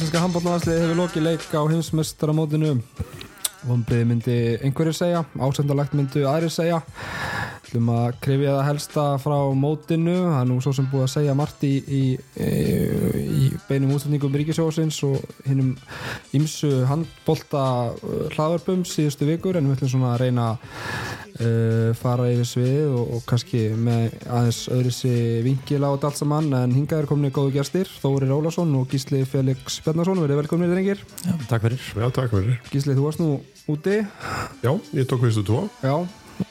Íslenska handbólnaðarsliði hefur lokið leik á heimsmestaramótinu Vombriði myndi einhverjir segja, ásendalegt myndu aðrir segja. Ætlum að krifja það helsta frá mótinu. Það er nú svo sem búið að segja margt í, í, í beinum útlætningum Ríkisjósins og hinnum ímsu handbólta hlaðvarpum síðustu vikur en við ætlum svona að reyna að uh, fara yfir svið og, og kannski með aðeins öðrisi vingil á þetta allt saman. En hingað er komin í góðu gæstir Þóri Rólásson og Gísli Felix Bjarnarsson verið velkominir reyngir Já, takk fyrir. Já, takk fyrir. Gísli, þú varst nú úti. Já, ég tók fyrstu tvo. Já,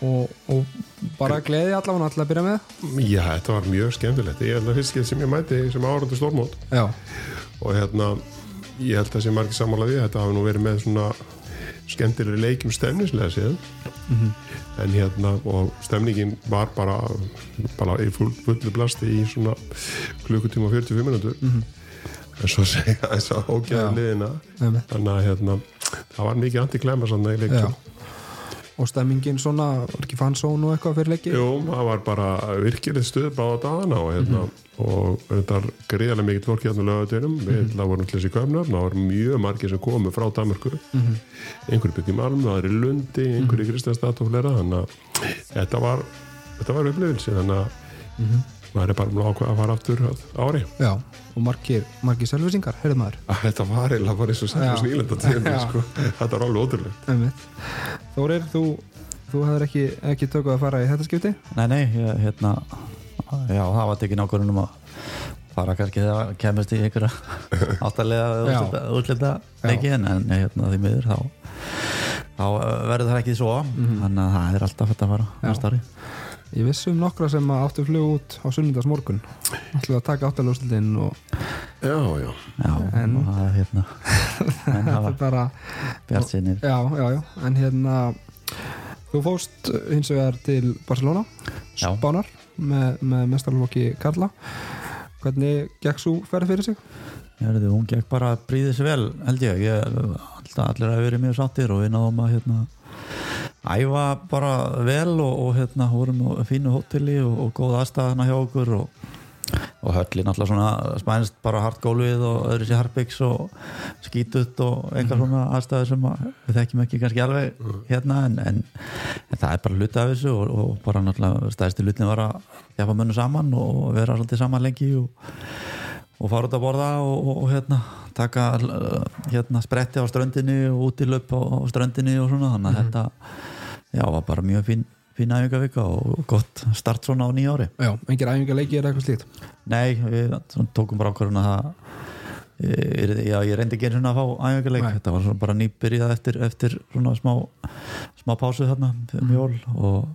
og, og bara gleði allavega alltaf að byrja með. Já, þetta var mjög skemmtilegt. Ég held að fyrst sem ég mæti sem árundu stórmót. Já, og hérna ég held að sem margir sammála við þetta hafi nú verið með svona skemmtilegri leikjum stemningslega séð. En hérna og stemningin var bara bara í full, fullu blasti í svona klukkutíma og 45 minútur en svo segja þess að ógæða liðina. þannig að hérna það var mikið antiklæma svona í leikjum Já. Og stemmingin svona, var ekki fansón og eitthvað fyrir leiki? Jú, það var bara virkileg stuð báða dagana og, hérna, og þetta er greiðarlega mikið fólk hérna á lögatunum við mm vorum til þessi köfnar, það var mjög margir sem komu frá Danmarku einhverju byggði í Malmö, það er í Lundi einhverju í Kristianstad og fleira þannig að þetta var, þetta var upplifilsi þannig að maður er bara að ákveða að fara aftur að ári Já, og margir, margir selvisingar, heyrðu maður að þetta var eiginlega bara eins og snílenda til Já. sko. þetta var alveg ótrúlegt. Þórir, þú, þú hefur ekki, ekki tökuð að fara í þetta skipti? Nei, nei, ég, hérna Já, það var tekið nákvörðunum að fara kannski þegar það kemist í einhverja áttalega útlita, leiki en, en hérna því miður þá þá verður það ekki svo þannig að það er alltaf þetta að fara Já. næsta ári Ég vissi um nokkra sem að áttu flug út á sunnudags morgun ætluðu að taka áttaljóðslutin og já, já, Já, En- það er hérna. En það þetta var bara bjart sinni Já, já, já, en hérna þú fóst hins vegar til Barcelona Já. Spánar með, með mestarlokki Karla. Hvernig gekk svo ferð fyrir sig? Hérðu, hún gekk bara að bríði sér vel held ég, ég allir að verið mjög sáttir og við náðum að hérna, æfa bara vel og, og hérna vorum á fínu hóteli og, og góð aðstæðana hjá okkur og, og höllin alltaf svona spænst bara hartgólfið og öðru sér harpiks og skítut og einhver svona aðstæður sem að, við þekkjum ekki kannski alveg hérna en, en, en það er bara hluti af þessu og, og bara náttúrulega stæðsti hlutin var að þjaffa munnu saman og vera svolítið saman lengi og og fara út að borða og, og, og hérna taka hérna spretti á ströndinni og út í löp á, á ströndinni og svona þannig að þetta já, var bara mjög fín, fín æfingavika og gott start svona á nýja ári. Já, engir æfingarleiki er eitthvað slíkt? Nei, við tókum bara ákvörðun að það er, já, ég reyndi ekki einu svona að fá æfingaleik. Nei. þetta var bara nýbyrjað eftir, eftir svona smá, smá pásu þarna um jól og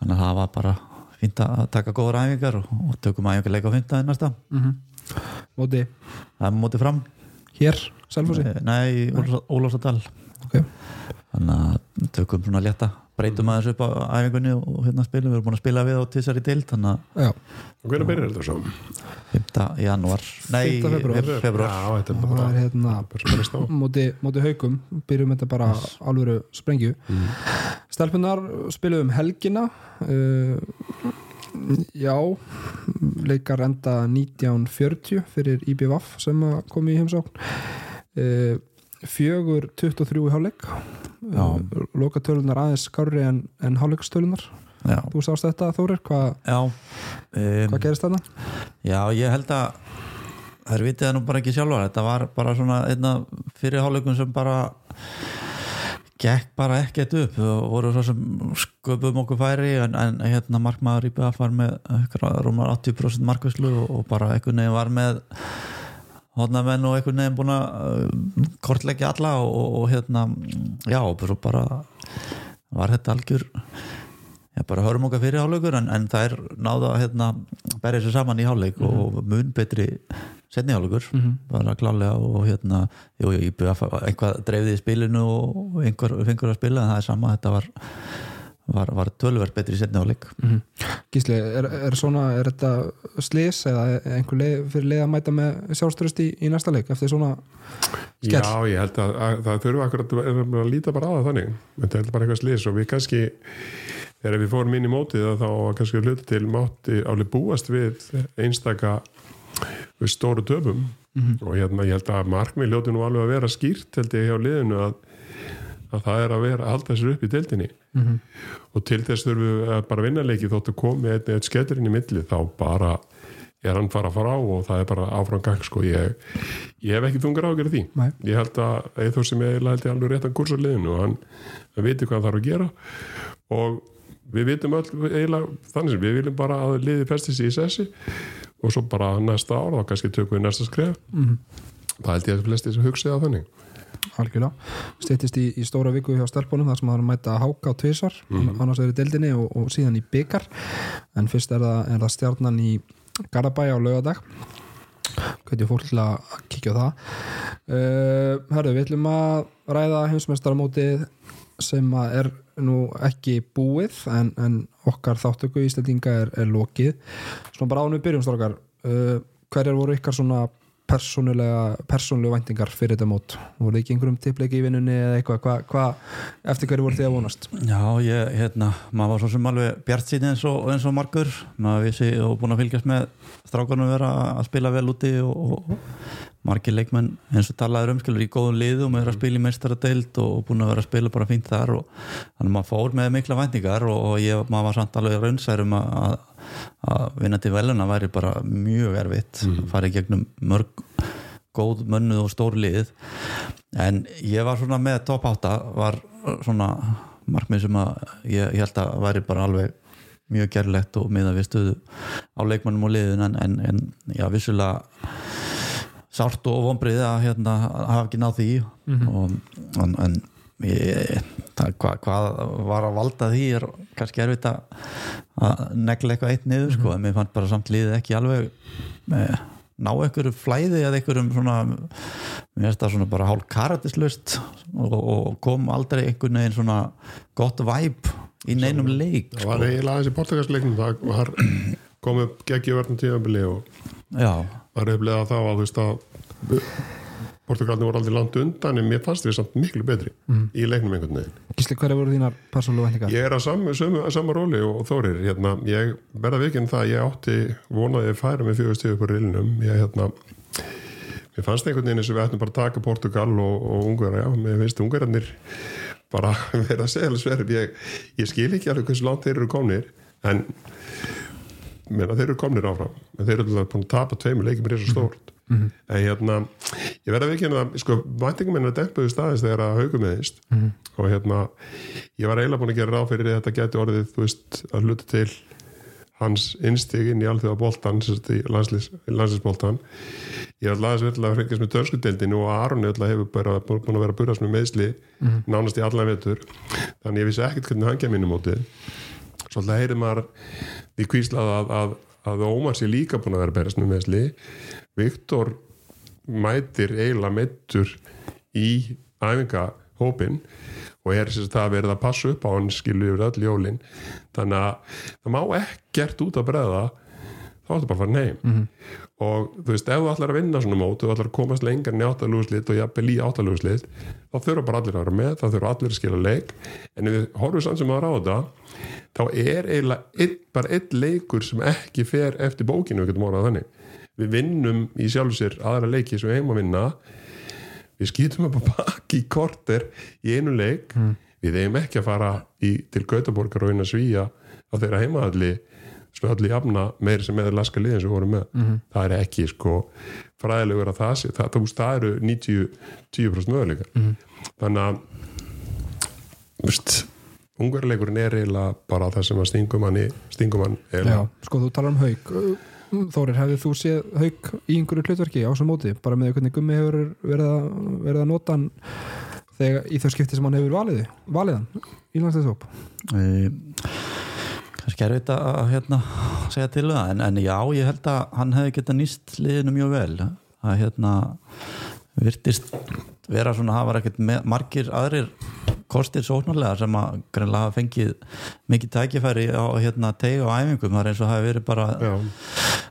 þannig að það var bara fínt að taka góður æfingar og, og tökum æfingarleik á fymtaði næsta. Mm Móti það er mótið fram hér, Selfossi Eh, Nei, Ólafsadal Ok. Þannig að tökum svona létta breytum aðeins upp á æfingunni og hérna spilum, við erum búin að spila við á tvisar í deild þannig að hvernig byrjar þetta svo? 5. janúar Nei, 5. febrúar. feb- febrúar Já, þetta er það bara er hérna móti, móti haugum byrjum þetta bara alvöru sprengju mm. stelpunar spiluðum helgina uh, já leikar enda 1940 fyrir IBVF sem að komi í heimsókn. Uh, fjögur 23 í hálfleik. Lokatölunar aðeins skárri en, en hálfleikstölunar þú sást þetta Þórir, hvað, já um, hvað gerist þarna? Já, ég held að þær vitið það nú bara ekki sjálfar. Þetta var bara svona einna fyrir hálfleikum sem bara gekk bara ekkert upp. Og voru svo sem sköpum okkur færi en, en hérna markmaður í BF var með rúmar 80% markvæslu og, og bara einhvern veginn var með hodnamenn og einhvern veginn búin að uh, kortleggja alla og, og, hérna já, og bara var þetta algjör já, bara hörum okkar fyrir hálfleikur en, en það er náða að hérna, berja sér saman í hálfleik og mun betri setni hálfleikur. Bara klálega og hérna jú, jú, ég byrja að einhvað dreifði í spilinu og einhver fengur að spila en það er sama, þetta var var, var tölverð betri setni hálfleik. Gísli, er, er svona er þetta slis eða einhver leið, fyrir leið að mæta með sjálfströst í, í næsta leik eftir svona skell? Já, ég held að, að það þurfa akkurat að, að líta bara á það þannig. Þetta er bara eitthvað slis og við kannski þegar við fórum inn í mótið þá kannski hluti til mátti áli búast við einstaka við stóru töfum. Og hérna ég held að markmið hljóti nú alveg að vera skýrt held ég hjá liðinu að, að það er að vera að halda sér upp í deildinni. Og til þess þurfum við að bara vinna leiki þóttu komið einn eitt sketturinn í milli þá bara er hann fara að fara á og það er bara áfram gang sko. Ég, ég hef ekki þungar ágjörð því. Nei. ég held að Eithor sem ég held ég alveg réttan kurs á liðinu og hann, hann viti hvað hann þarf að gera. Og við vitum öll eiginlega þannig sem við viljum bara að liði festi sig í sessi og svo bara næsta ár þá kannski tökum við næsta skref. Mhm. það held ég að flesti sem hugsið á þannig. Algjörlega. Stýttist í, í stóra viku hjá stelpunum þar sem það er að mæta háka á tvisar annars er í deildinni og, og síðan í byggar en fyrst er það, það stjarnan í Garabæ á laugadag hvernig fólk til að kíkja á það. Uh, Herðu, við ætlum að ræða heimsmestaramótið sem að er nú ekki búið en, en okkar þáttöku í Íslandinga er, er lokið. Svona bara ánum við byrjum strókar uh, hverjar voru ykkar svona persónulega væntingar fyrir þetta mót? Voru ekki einhverjum tippleiki í vinnunni eða eitthvað, hvað, hva, eftir hverju voru þið að vonast? Já, ég, hérna, maður var svo sem alveg bjart sín eins og, og margur. Maður vissi og búin að fylgjast með strákanum vera að spila vel úti og, og margir leikmenn eins og talaður um skilur í góðum liðum og er að spila í meistaradeild og búin að vera að spila bara fínt þar og þannig að maður fór með mikla væntingar og, og ég, maður var samt alveg raunsærum að, að, til veluna væri bara mjög erfitt mm. farið gegnum mörg góð mönnuð og stór lið en ég var svona með top 8 var svona markmið sem að ég, ég held að væri bara alveg mjög gerlegt og miða við stöðu á leikmannum og liðin en, en, en já, vissulega sárt og vonbrið að hérna, hafa ekki náð því. Og, en, en ég, það, hva, hvað var að valda því er kannski erfitt að, negla eitthvað eitt niður sko, en mér fannst bara samt liðið ekki alveg með ná einhverju flæði eða einhverjum svona mér finnst það svona bara hálf karatislust og, og kom aldrei einhvern veginn svona gott væp í neinum leik það var eiginlega aðeins í portugalsleiknum það var komið geggjuvörnum tíðanbili og já, var reyflega þá að þú veist að Portugalni voru aldrei langt undan en mér fannst við samt miklu betri í leiknum einhvern veginn. Gísli, hverju voru þínar persónulega væntingar? Ég er að sama, sama, sama róli og Þórir hérna, ég verða vikinn það að ég átti vonaði að færa með fjögur stíðu upp á rillinum ég hérna mér fannst einhvern veginn eins og við ættum bara að taka Portugal og, og Ungverja, já, mér finnst Ungverjarnir bara verða að segja alveg sverf ég, ég skil ekki alveg hversu langt þeir eru komnir en meina, þeir eru komnir áfram. En þeir eru alltaf búin að tapa tveimur leikir með þessu stórt en hérna ég verða að vikina að sko væntingum minna dempuðu staðist þegar að haugum meðist og hérna ég var eiginlega búin að gera ráð fyrir að þetta geti orðið þú veist að hluta til hans innstig inn í alþjóða boltan landslýsboltan ég var alltaf að að frekast með törskudeldinu og alltaf hefur bara búin að vera að burðast með meðsli nánast í allan vetur. Þannig ég vissi ekkert hvernig hann í svolítið heyrir maður því kvíslað að, að, að Ómar sé líka búin að vera að berast með meðsli Viktor mætir eiginlega meittur í æfingahópin og er þess að það verið að passa upp á hann skilu yfir öll jólin. Þannig að það má ekkert út að breða þá ertu bara að fara neym mm -hmm. Og þú veist, ef þú ætlar að vinna svona mót og þú ætlar að komast lengar en í áttalúslit og jafnvel í áttalúslit þá þurfa bara allir að vera með, þá þurfa allir að skila leik. En ef við horfum samt sem að ráða þá er eiginlega einn, bara einn leikur sem ekki fer eftir bókinu, við getum orðað þannig. Við vinnum í sjálf sér aðra leiki sem við heim að vinna. Við skýtum upp á baki korter í einu leik. Mm. við eigum ekki að fara í, til Gautaborgar og eina svíja á þeirra heimaðalli spjalli jafna meiri sem meður laska liðin sem við vorum með. Mm -hmm. það er ekki sko fræðilegur að það sé, það, það, það eru 90-10% möguleikar. Mm -hmm. þannig að ungarleikurinn er eiginlega bara það sem að stingum hann stingum hann Já, sko þú talar um haug Þórir, hefðið þú séð haug í einhverju hlutverki á svo móti, bara með hvernig gummi hefur verið að, verið að nota hann þegar í þau skipti sem hann hefur valiði valiðan í landsleisóp kannski er þetta að hérna, segja til um það en, en já, ég held að hann hefði geta nýst liðinu mjög vel. Að hérna virtist vera svona, það var ekkert margir aðrir kostir sóknarlega sem að greinlega hafa fengið mikið tækifæri á hérna, teg og æfingum, það er eins og hafi verið bara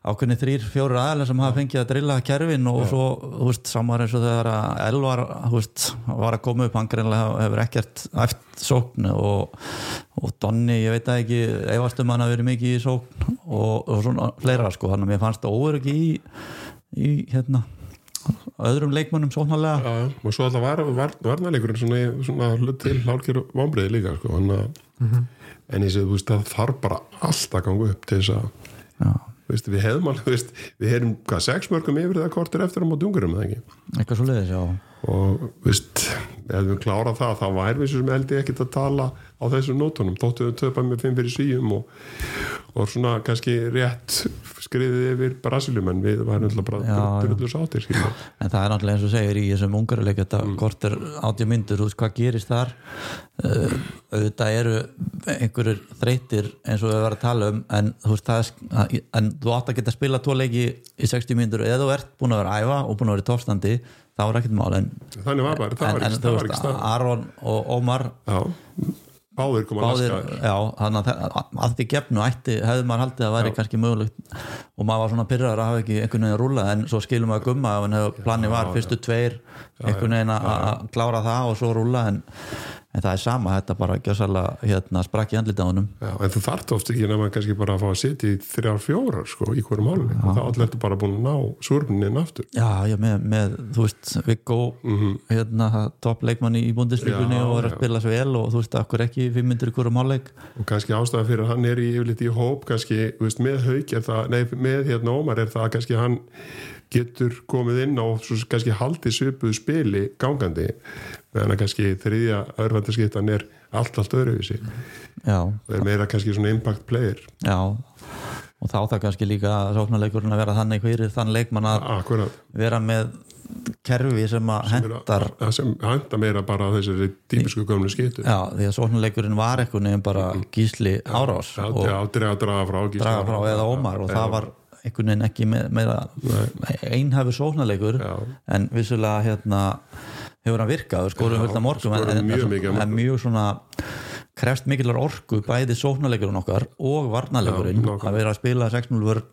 ákveðni þrýr, fjóru aðlega sem hafa fengið að drilla kerfin og Já. svo, þú veist, samar eins og þegar að Elvar, þú veist, var að koma upp hann greinlega hefur ekkert eftir sókn og, og Donni, ég veit að ekki, efastum hann hafi verið mikið í sókn og, og svona fleira sko, þannig að mér fannst það ekki í, í hérna öðrum já, já. og svo alltaf var, var, varnarleikurinn svona, svona til hálkir vombriði líka sko. hann að en ég veist, það þarf bara allt að ganga upp til þess að veist, við hefðum alveg, við hefðum hvað, sex mörgum yfir það kortir eftir á móti ungurum, eða ekki? Eitthvað svo leiðis, já og, veist, ef við klárað það þá væri við sem held ég ekkert að tala á þessum nótunum, þóttu við töpa með fimm fyrir svíum og, og svona kannski rétt skriðið yfir Brasiljum en við varum alltaf bara drullu sátir, skiljum en það er náttúrulega eins og segir í þessum ungaruleik þetta Mm. kort er átja myndur, þú veist hvað gerist þar? Uh, auðvitað eru einhverjur þreytir eins og við varum að tala um en þú veist það er, en þú átt að geta spila tvo leiki í 60 myndur eða þú ert búin að vera æfa og búin að vera í toppstandi þá er ekkert mál en, þannig var bara, það var ekki, það var ekki stað Aron og Ómar já, báðir koma að laska já, að að því gefnu ætti, hefði maður haldið að væri kannski mögulegt og maður var svona pyrrar að hafa ekki einhvern veginn að rúla en svo skilum við að gumma hefur planið var fyrstu tveir einhvern veginn að að klára það og svo rúla en, en það er sama, þetta bara gjössalega hérna sprakk í andlita á honum. Já, en þú þarft oft ekki nema kannski bara að fá að sitja í þrjár fjórar sko, í hverjum hálfleik og þá allir ertu bara búin að ná súrnin aftur. Já, já, með, með þú veist, Viggo hérna, toppleikmann í búndisleikunni Já, og er að spila svo vel og þú veist, akkur ekki fimm myndir í hverjum hálfleik? Og kannski ástæða fyrir að hann er í yfirleitt í hóp kannski, þú veist, með hauk er það, nei, með hérna Ómar er það að kannski hann getur komið inn og svo kannski haldið svipuðu spili gangandi meðan að kannski þriðja örfandarskiptan er allt, allt öðruvísi. Já, og er meira kannski svona impact player. Já. Og þá það kannski líka sóknarleikurinn að vera þannig fyrir þann leikmann að akkurat, vera með kerfi sem að hendar það sem henda meira bara þessari típisku gömlu skitu já, því að sóknarleikurinn var eitthvað nefn bara gísli árás Já, og já, draga, draga frá Gísla. draga frá eða ómar og það var einhvern veginn ekki með, með einhæfu sóknarleikur en vissulega hérna hefur hann virkað og skorum af morgum en, en, mjög en, en mjög svona krefst mikillar orku bæði sóknarleikurinn okkar og varnarleikurinn að vera að spila 6-0 vörn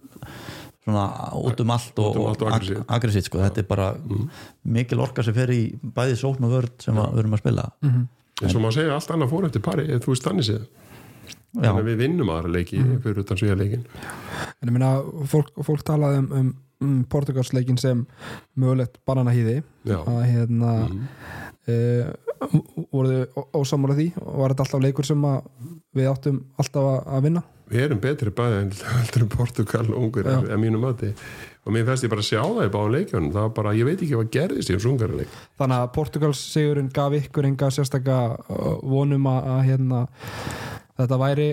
svona út um allt og, um og ag- aggressíft. aggressíft sko. þetta er bara mikil orka sem fer í bæði sókn og vörn sem við erum að spila. En svo má segja allt annað fór eftir pari ef þú veist þannig séð. Já, þannig að við vinnum aðra leiki fyrir utan svíða leikin En ég meina, fólk, fólk talaði um, um, um Portugalsleikin sem mögulegt bananahýði að hérna mm. voruðu ósamála því? Og var þetta alltaf leikur sem við áttum alltaf að, vinna? Við erum betri bæði en heldur en Portugal og ungur Já. en mínu mati. Og mér fæst ég bara að sjá það í báðum leikjónum það var bara, ég veit ekki hvað gerðist í þessu ungarleik þannig að Portugals sigurinn gaf ykkur enga sérstaka uh, vonum að hérna, þetta væri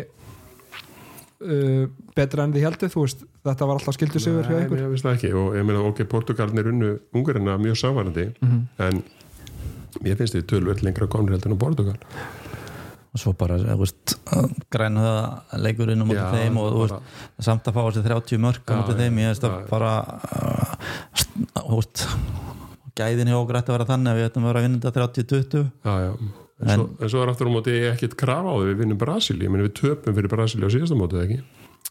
uh, betra en því heldur þú veist, þetta var alltaf skildu sigur hjá Nei, ykkur? ég veist það ekki. Og ég meina ok, Portugalin er unnu ungarina mjög samvarandi Mhm. en mér finnst þið tölvöld lengra konur heldur en á Portugal. Og svo bara þú veist, græn höða leikurinn á móti Já, þeim og veist, samt að fá þessi 30 mörg á Já, móti þeim, ég veist að bara uh, þú veist gæðin hjá okkur ætti að vera þannig að við ættum að vera að vinna þetta 30-20 já, já. En, svo, en svo er aftur á móti ekkert krafa á því. Við vinnum Brasili, ég meni við töpum fyrir Brasili á síðasta mótið ekki?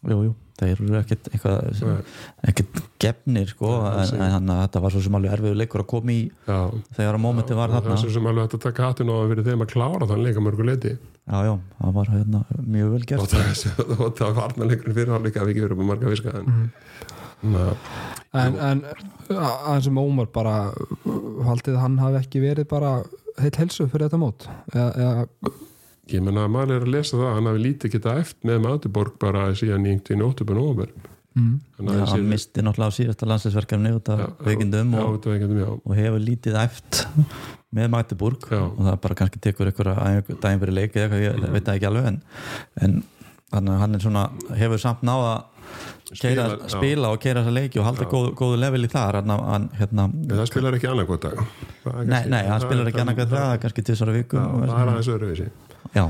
Jú, jú, þeir eru ekkert eitthvað, ekkert gefnir sko, en, en þannig að þetta var svo sem alveg erfiður leikur að koma í já, þegar að mómenti var það þarna. er svo sem alveg hægt að taka hattun á að fyrir þeim að klára þann leika mörgu leiti já, já, það var hérna, mjög vel og gert það, og það var leikurinn fyrir hálfleika að við ekki verið upp á marga viska en na, en, en aðeins sem Ómar bara haldið að hann hafi ekki verið bara heill helsu fyrir þetta mót? Eða, eða ég menna að maður er að lesa það hann hafi lítið geta eftir með Matiborg bara síðan í einhvern óttubun og óver mm, já, hann misti náttúrulega á síðasta landsleisverkefni út af veikindum og, og hefur lítið æft með Já. og það bara kannski tekur einhverja daginn fyrir leik eða eitthvað, ég veit það ekki alveg en, en að hann er svona hefur samt náða Spila, spila, spila og keira þessa leiki og halda góðu, góðu level í þar hérna, en það spilar ekki annað gott dag nei, nei, hann það spilar ekki annað það er kannski tvisara viku Já, það er aðeins öðruvísi. Já,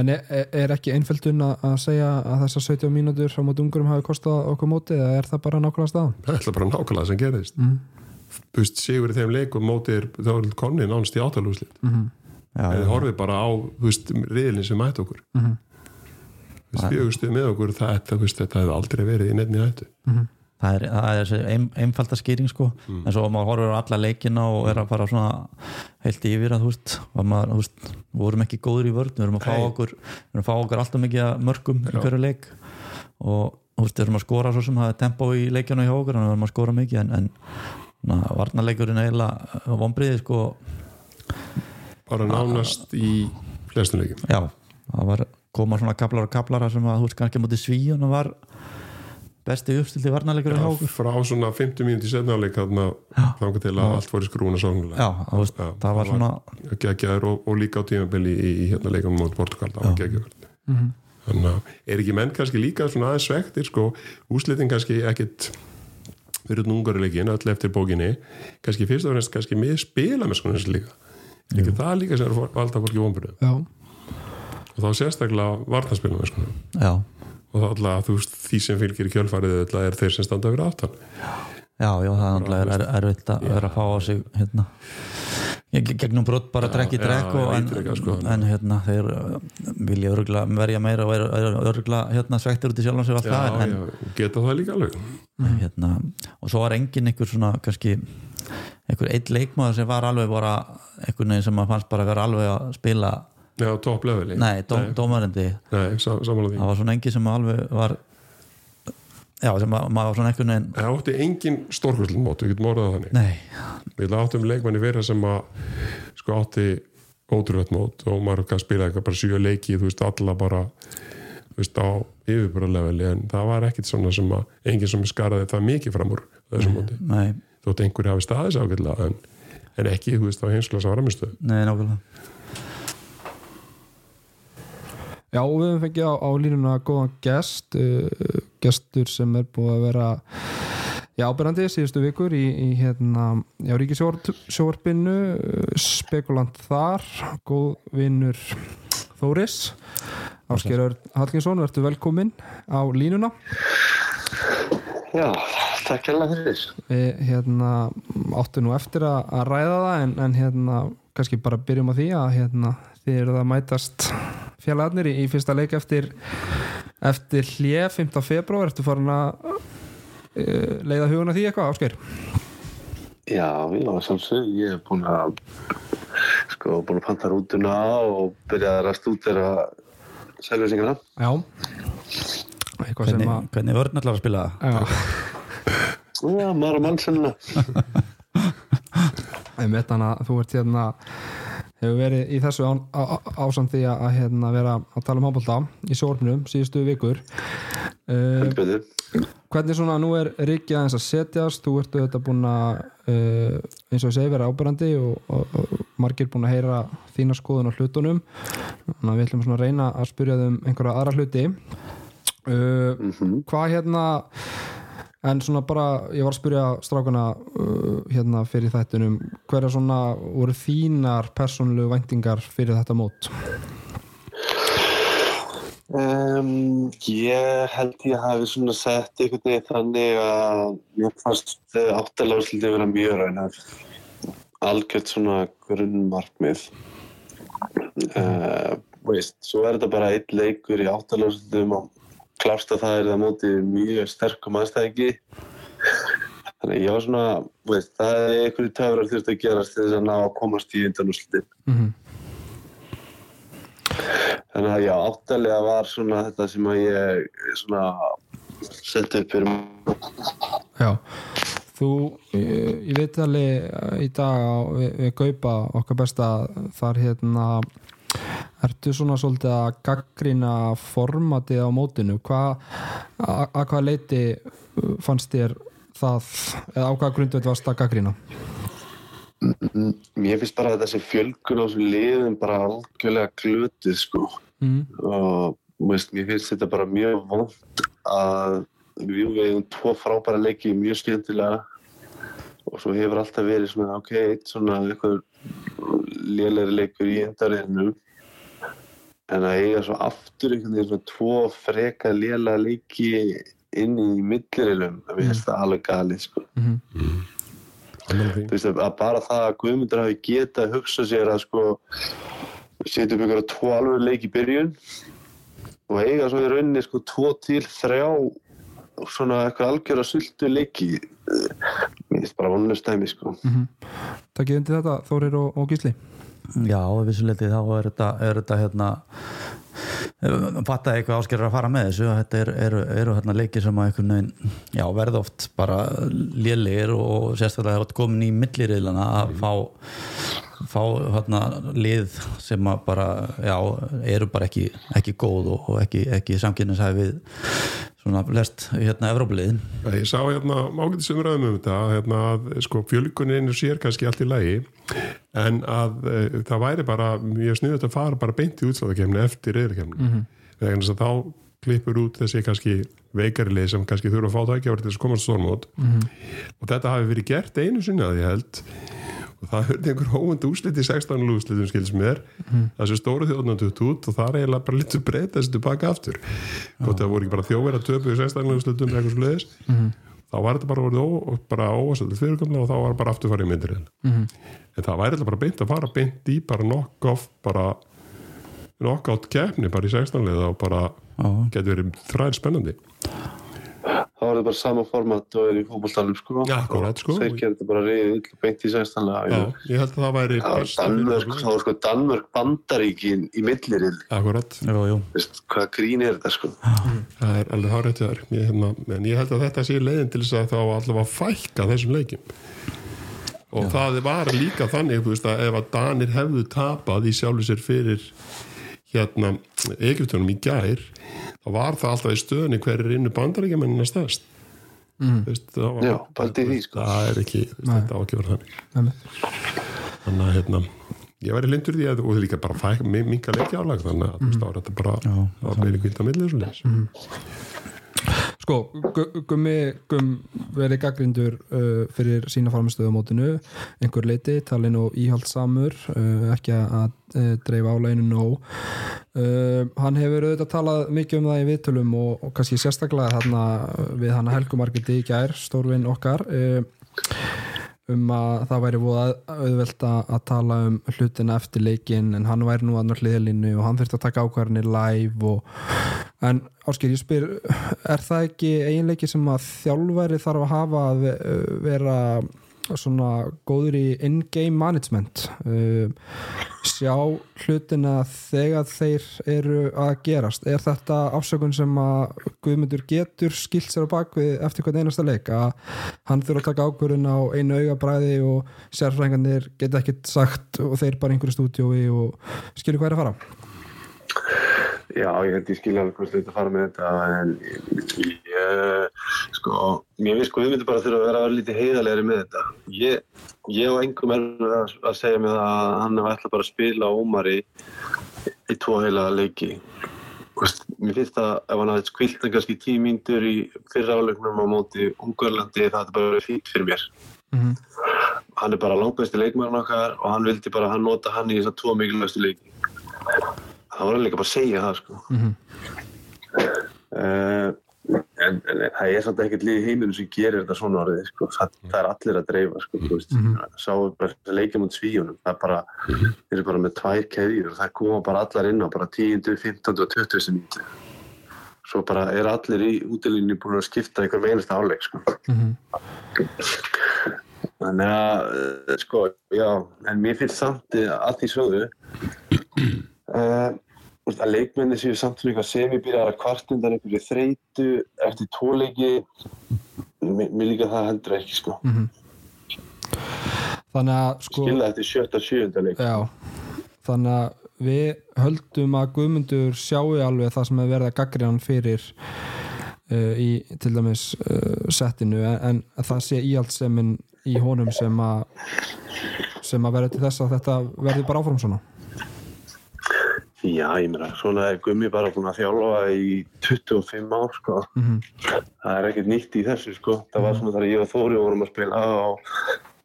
en er, er ekki einföldun að að segja að þessar 70 mínútur á mót ungurum hafi kostað okkur mótið eða er það bara nákvæmlega staðan? það er bara nákvæmlega sem gerðist Mm. sigur í þeim leikum mótið er þá er konni nánst í átalúslit Mm já, eða horfið bara á riðlinn sem mætt okkur. Mhm. þú veist, fjögustuð með okkur það, veist, þetta hefði aldrei verið í nefni hættu. Það er, það er ein, einfalda skýring sko, Mm. en svo maður horfir á alla leikina og er að fara svona heilt yfir að þú veist, maður, þú veist við vorum ekki góður í vörn, við erum að fá okkur við erum að fá okkur alltaf mikið mörgum í hverju leik. Og þú veist, við erum að skora svo sem það er tempo í leikjana hjá okkur, að við erum að skora mikið en, en varnarleikurinn eiginlega vonbriði sko. Bara nánast í flestum leikum já, það var koma svona kaplar og kaplar sem að þú veist kannski mútið svíun og var besti uppstildi varnarleikurinn hjá okkur. frá svona 50 mínúti setnáleik þannig til að allt fór í skrúna já, veist, Já, það var svona geggjaður og, og líka á tímabili í, í hérna leikum mot Portugal, það var geggjaður þannig að er ekki menn kannski líka svona aðeins svektir sko, úslitin kannski ekkit fyrir núngarileikin öll eftir bókinni. Kannski fyrst og fremst kannski með spila með sko þessi líka. Ekki það líka sem er valda fólki vonbyrðu já, og þá sérstaklega vartanspila með sko og þá alltaf þú veist því sem fylgir í kjölfarið alltaf er þeir sem standa fyrir aftan. Já, já, það er náttúrulega er, er erfitt að vera að fá á sig hérna. Gegnum brott bara trekk í já, en, sko. en hérna þeir uh, vilja örgla verja meira og örgla hérna svektir út í sjálfan sig og allt það en, já, geta það líka alveg. hérna, og svo var engin einhver svona kannski einhver eitt leikmaður sem var alveg bara einhvern veginn sem fannst bara að vera alveg að spila Já, top leveli nei, dóm, dómarendi Nei, sam, samanlega því. Það var svona engin sem alveg var já, sem að, maður var svona einhvern veginn Það átti engin stórkurslun mót, við getum orðað þannig. Nei, Við áttum leikmanni vera sem að sko átti ótrúlega mót og maður kann spila eitthvað bara sjö leiki þú veist, alla bara þú veist, á yfirbara leveli en það var ekkit svona sem að enginn sem skaraði það mikið fram úr þessum móti. Nei, þótt einhverju hafi staðis ágætlega en, en ekki, þú veist, á heimsklasa varaminstöð nei, nákvæmlega já og við höfum fengið á, á línuna góðan gest uh, gestur sem er búið að vera já, ábyrrandi síðustu vikur í, í hérna, já, ríkisjórpinu spekulant þar góð vinnur Þóris Ásgeir Hallgrímsson, verður velkomin á línuna Já, takk hérlega fyrir. við hérna, áttu nú eftir að, að ræða það en, en hérna, kannski bara byrjum á því að hérna, þið eruð að mætast félagarnir í, í fyrsta leik eftir eftir hlje 5. februar ertu farin að uh, leiða huguna því eitthvað, Ásgeir? Já, já, sjálfsög, ég er búin að sko, búin að panta rútuna og byrjaði að stúdera selvinsingina. Já eitthvað sem hvernig, að hvernig vörn ætlar að spila það Já, Já, maður og hann að þú ert hérna hefur verið í þessu á, á, ásamt því að hérna, vera að tala um hábólta í sórnum síðustu vikur. Uh. Hvernig svona, nú er Ríkja aðeins að setjast, þú ertu þetta búin að uh, eins og ég segi vera ábyrrandi og, og, og margir búin að heyra þína skoðun á hlutunum. Þannig að við ætlum svona að reyna að spyrja þau um einhverja aðra hluti. Uh, Hvað hérna en svona bara, ég var að spyrja strákana uh, hérna fyrir þættunum hverja svona voru þínar persónulegu væntingar fyrir þetta mót? Um, ég held ég hafi svona sett einhvern veginn þannig að mér fannst áttalega úrsluti vera mjög rænar algjört svona grunnmarkmið. Uh, veist, svo er þetta bara einn leikur í áttalega úrslutum og klást að það er það móti mjög sterkum aðstæðingi. Þannig að ég var svona veist, það er einhverju töfrar þurft að gerast þess að ná að komast í undan úrslutin mm -hmm. Þannig að já, áttalega var svona þetta sem að ég svona sett upp fyrir Já, þú ég, veit alveg í dag við, við gaupa okkar besta þar hérna ertu svona svolítið að gaggrina formatið á mótinu? Hvað, að, að hvað leiti fannst þér það eða á hvað grundveit varst að gaggrina Mér finnst bara að þessi fjölgun á þessum liðum bara algjörlega glötuð sko. Mm. og veist, mér finnst þetta bara mjög vond að við vegum tvo frábæra leiki mjög skemmtilega og svo hefur alltaf verið svona ok, eitt svona eitthvað lélæri leikur í endariðinu en að eiga svo aftur einhvern veginn svona tvo freka lélæra leiki inn í millirilum, mér finnst það alveg galið sko. Mm. Sammála því. þú veist að bara það að Guðmundur hafi getað að hugsa sér að sko setja upp einhverja tvo alveg leik í byrjun og eiga svo í rauninni sko tvo til þrjá svona eitthvað algjör að sultu leiki mér finnst bara vonlust dæmi sko. -hmm. Takkið undir þetta Þórir og, og Gísli Já, vissuleiti þá er þetta, er þetta hérna fatta eitthvað áskerður að fara með þessu þetta eru, eru, eru hérna leikir sem að einhvern veginn, já, verða oft bara lélir og sérstaklega það er komin í milliriðlana að fá fá hérna lið sem að bara, já, eru bara ekki, ekki góð og, ekki, ekki samkynningshæf við svona flest hérna Evrópuliðin Ég sá hérna ágætis umræðum um þetta hérna að sko fjölgunin sér kannski allt í lagi en að e, það væri bara mjög sniðut að fara bara beint í útsláttakefni eftir reyðarkefni mm -hmm. þegar þess að þá klippur út þessi kannski veikari lið sem kannski þurfa að fá tækja til þess að komast stórmót mm -hmm. og þetta hafi verið gert einu sinni að ég held og það hörði einhver hófund úslit í 16. úslitum skils mér mm. þessu stóru þjóðnum tutt út og það er eiginlega bara litur breyta þessu tilbaka aftur og það voru ekki bara þjóver að töpu í 16. úslitum eitthvað svo leiðis mm. þá var þetta bara, ó, bara óvarsöldu fyrirkomna og þá var bara aftur farið myndir mm. en það væri bara beint að fara beint í bara knock-off bara knock-out kefni bara í 16. leið og bara getur verið þræðir spennandi þá er þetta bara sama format og er í fólkváltalum sko. Já, akkurat sko. Þeir gerir þetta bara reyðið beint í sextanlega. Já, ég held að það væri Danmörk, þá er sko Danmörk bandaríkin í millirinn. Akkurat. Jú, jú. Veist, hvað grín er þetta sko? Það er alveg hárættið þar. Ég, hérna, en ég held að þetta sé leiðin til þess að þá allavega fækka þessum leikim. Og Já. það var líka þannig, þú veist, að ef að Danir hefðu tapað í sjálfu sér fyrir hérna Egyptunum í gær þá var það alltaf í stöðunni hver er innu bandaríkjamennina stærst. Mm. Veist, það, var, Já, því, sko. það er ekki þetta á ekki verið þannig. Þannig að hérna ég væri lindur því að þú líka bara fæk minga leikja álag þannig að mm. það er bara að vera í kvinda millið Sko, Gummi Gumm verið gaggrindur uh, fyrir sína farmastöðu á mótinu einhver leiti, talin og íhaldsamur uh, ekki að uh, dreifa áleginu nóg. Uh, hann hefur auðvitað talað mikið um það í viðtölum og, og kannski sérstaklega þarna við hann helgumarketi í gær, stórvinn okkar uh, um að það væri búið auðvelt að tala um hlutina eftir leikin en hann væri nú að hliðlinu og hann þurfti að taka ákvarðinni live og... en ásker ég spyr er það ekki eiginleiki sem að þjálfæri þarf að hafa að vera svona góður í in-game management. Uh, sjá hlutina þegar þeir eru að gerast. Er þetta ásökun sem að Guðmundur getur skilt sér á bakvið eftir hvern einasta leik? Að hann þurfa að taka ákvörðun á einu augabræði og sérfrænganir geta ekkert sagt og þeir bara einhverju stúdjói og skilur hvað er að fara Já, ég held ég skilja alveg hvort þetta fara með þetta en ég, sko, mér finnst sko við myndum bara þurfa að vera lítið heiðalegri með þetta. Ég, ég og engum er að, að segja mig að hann er ætla bara að spila Ómari í tvo heila leiki. Hvist, mér finnst að ef hann hafði skvilt en kannski tímíndur í fyrra áleiknum á móti Ungarlandi það er bara fínt fyrir mér. Mm -hmm. Hann er bara langbæsti leikmæðan okkar og hann vildi bara hann nota hann í þessar tvo mikilvægstu leiki það var líka bara að segja það sko. mm -hmm. uh, en, en það er svolítið ekkert líð í heiminu sem gerir þetta svona orðið sko. það, það er allir að dreifa sko, mm -hmm. sáum bara leikja mot svíunum það er bara, mm -hmm. þeir eru bara með tvær keðjur og það koma bara allar inn á bara 10, 15 og 20 minúti svo bara er allir í útilínu búin að skipta einhver meinast áleik sko þannig að sko, já en mér finnst samt að því sögðu Uh, að leikmenni séu samt fyrir eitthvað semibýrar að kvartundan einhverju þreitu eftir tóleiki mér, líka það heldur ekki sko. Mm -hmm. þannig að sko skilða eftir sjötta sjönda leik. Já, þannig að við höldum að Guðmundur sjáu alveg það sem er verið að gagri hann fyrir uh, í til dæmis uh, settinu. En, en það sé íhaldseminn í honum sem að sem að verður til þess að þetta verður bara áfram svona Já, ég meina, svona er Gummi bara búin að þjálfa í 25 ár, sko. Mm -hmm. Það er ekkert nýtt í þessu, sko. Það var svona þar ég og Þóri vorum að spila og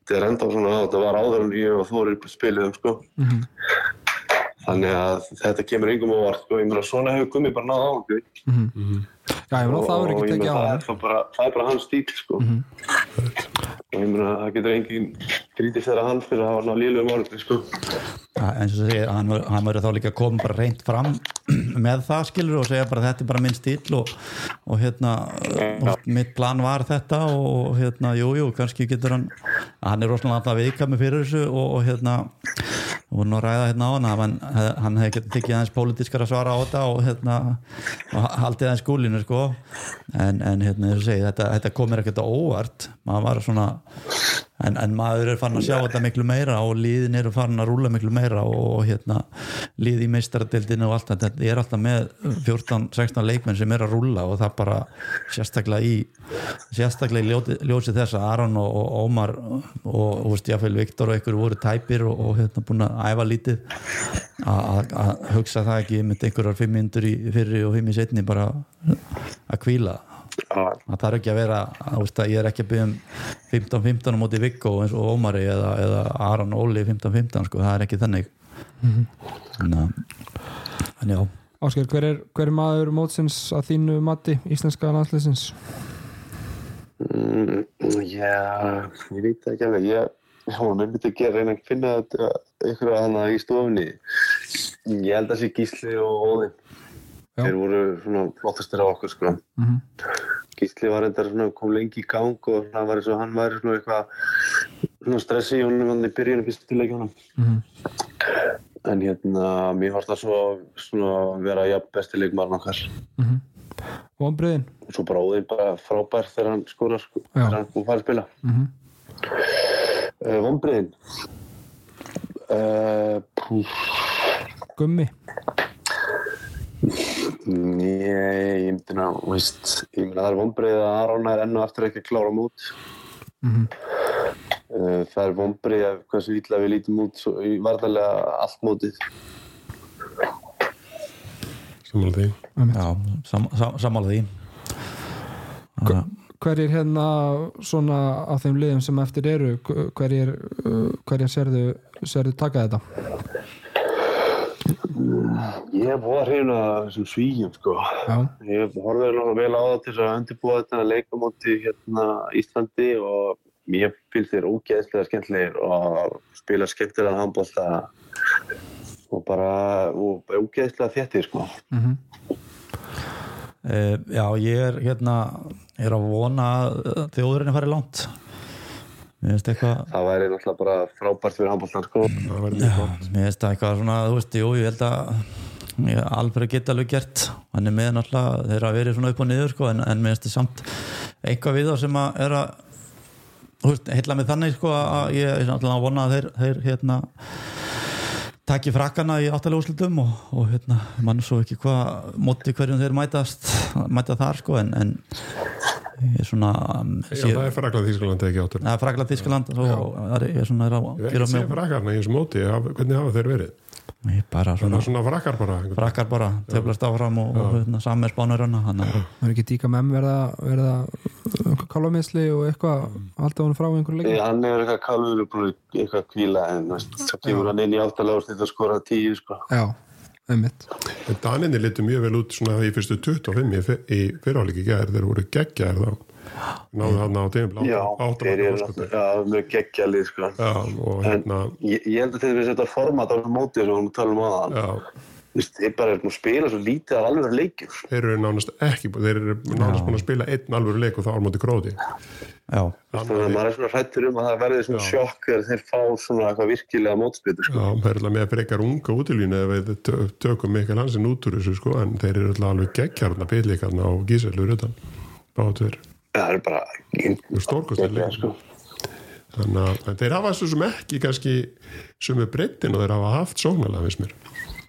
þetta er enda svona að þetta var áður en ég og Þóri spiliðum, sko. Mm -hmm. Þannig að þetta kemur yngum á vart, sko. Ég meina, svona hefur Gummi bara náða á, sko. Mm -hmm. Já, ég meina, það verður ekki tekið á það. Það er bara hans stíl, sko. Og ég meina, það getur engin grítið þeirra hann fyrir að hafa náðu lílu um orði, sko. Eins og segir, hann, hann verður þá líka að koma bara reynd fram með það skilur og segja bara þetta er bara minn stíl og, og hérna og mitt plan var þetta og hérna jújú, jú, kannski getur hann hann er rosalega alltaf viðkami fyrir þessu og, og hérna voru nú að ræða hérna á hann að hann, hann hefði getið tekið aðeins pólitískar að svara á þetta og, hérna, og haldið aðeins skúlinu sko. en, en hérna, segi, þetta, þetta komir ekkert á óvart maður var svona en, en maður er fann að sjá þetta miklu meira og líðin eru fann að rúla miklu meira og hérna, líð í meistaradildinu og allt þetta, ég er alltaf með 14-16 leikmenn sem er að rúla og það bara sérstaklega í sérstaklega í ljóti, ljósi þess að Aron og, og Ómar og, og jáfnveil Viktor og einhverju voru tæpir og, og hérna búin að æfa lítið. Að hugsa það ekki með einhverjar fimm myndur í fyrri og fimm í setni bara að kvíla það þarf ekki að vera að ég er ekki að byggja um 15-15 á móti Viggo eins og Ómari eða, eða Aron Óli 15-15 sko, það er ekki þannig. Mm -hmm. en já. Ásker, hver er, hver er maður mótsins að þínu mati íslenska landsleysins? Mm, já, ég veit ekki alveg. Ég, hún er myndið að gera reyna að finna þetta ykkur að hana í stofunni. Ég held að það sé Gísli og Óðinn Já. þeir voru svona flottastir á okkur sko mm -hmm. Gísli var reyndar svona kom lengi í gang og það var eins og hann væri svona eitthvað svona stressi í honum hann í byrjunum fyrstuleikjónum mm -hmm. en hérna mér varst það svo svona vera ja, bestileikmarn okkar mm -hmm. Vonbreiðin? og svo bróðin bara frábær þegar hann skóra sko, þegar hann kom færi spila uh, Vonbreiðin uh, Gummi Nei, ég myndi ná, veist, ég myndi að það er vonbreið að Aron er ennu aftur ekki að klára mút. Mm -hmm. Það er vonbreið að hversu ítla við lítum út í varðarlega allt mótið. Sammála því. Já, sam, sam, sammála því. Hver er hérna svona af þeim liðum sem eftir eru, hver er, hverja serðu, serðu taka þetta? Ég hef búið að hrifna þessum svíjum sko. Já. Ég horfið alveg vel á það til að undirbúa þetta leikamóti hérna Íslandi og mér finnst þér ógeðslega skemmtilegir og spila skemmtilega handbólta og bara og ógeðslega þéttir sko. Mm -hmm. uh, já, ég er hérna, ég er að vona að þjóðurinn er farið langt það væri náttúrulega bara frábært fyrir handbóltan sko. mér finnst það eitthvað svona þú veist, jú, ég held að ég, Alfred geta alveg gert hann er með náttúrulega, þeir eru að vera svona upp og niður sko, en, en mér finnst það samt eitthvað við þá sem að er að þú veist, heitla mig þannig sko að ég er náttúrulega að vona að þeir, þeir hérna takki frakkana í áttalega úrslutum og, og hérna, mann svo ekki hvað móti hverjum þeir mætast mæta þar sko, en, en Svona, um, Já, það er Frakland Þískland ekki áttur Það er Frakland Þískland Ég er svona Ég veit ekki segja Frakarna í þessu móti hvernig hafa þeir verið? Bara svona, svona Frakar bara Frakar bara, teflast áfram og, og hérna, samir spánurönna Það er ekki díka með verða verða kálvamisli og eitthvað alltaf hann frá einhverju leik Hann er eitthvað kálvur eitthvað kvíla en það kemur hann inn í áttalega og þetta skora tíu sko. Já Daninni litur mjög vel út svona í fyrstu 25 í fyrirháleiki gæðir þeir voru geggjaðir þá. Náðu hann á tíma Já, þeir eru mjög geggjalið sko. hérna, ég, ég held að þeir þetta format á mótið sem við talum á það þeir bara er búin að spila svo lítið af alveg leikjum þeir eru nánast ekki þeir eru nánast búin að spila einn alveg leik og það ármóti gróti þannig að maður er svona hrættur um að það verði svona sjokk þegar þeir fá svona eitthvað virkilega mótspilur sko. Já, þeir eru alltaf með frekar unga útilínu ef við tökum mikil hansinn út úr þessu sko en þeir eru alltaf geggjarna byrleikarna og gíselur utan bátur það eru bara stórkostillega sko. Þannig að þeir hafa þessu sem ekki kannski sumu breytin og þeir hafa haft sóknala finnst mér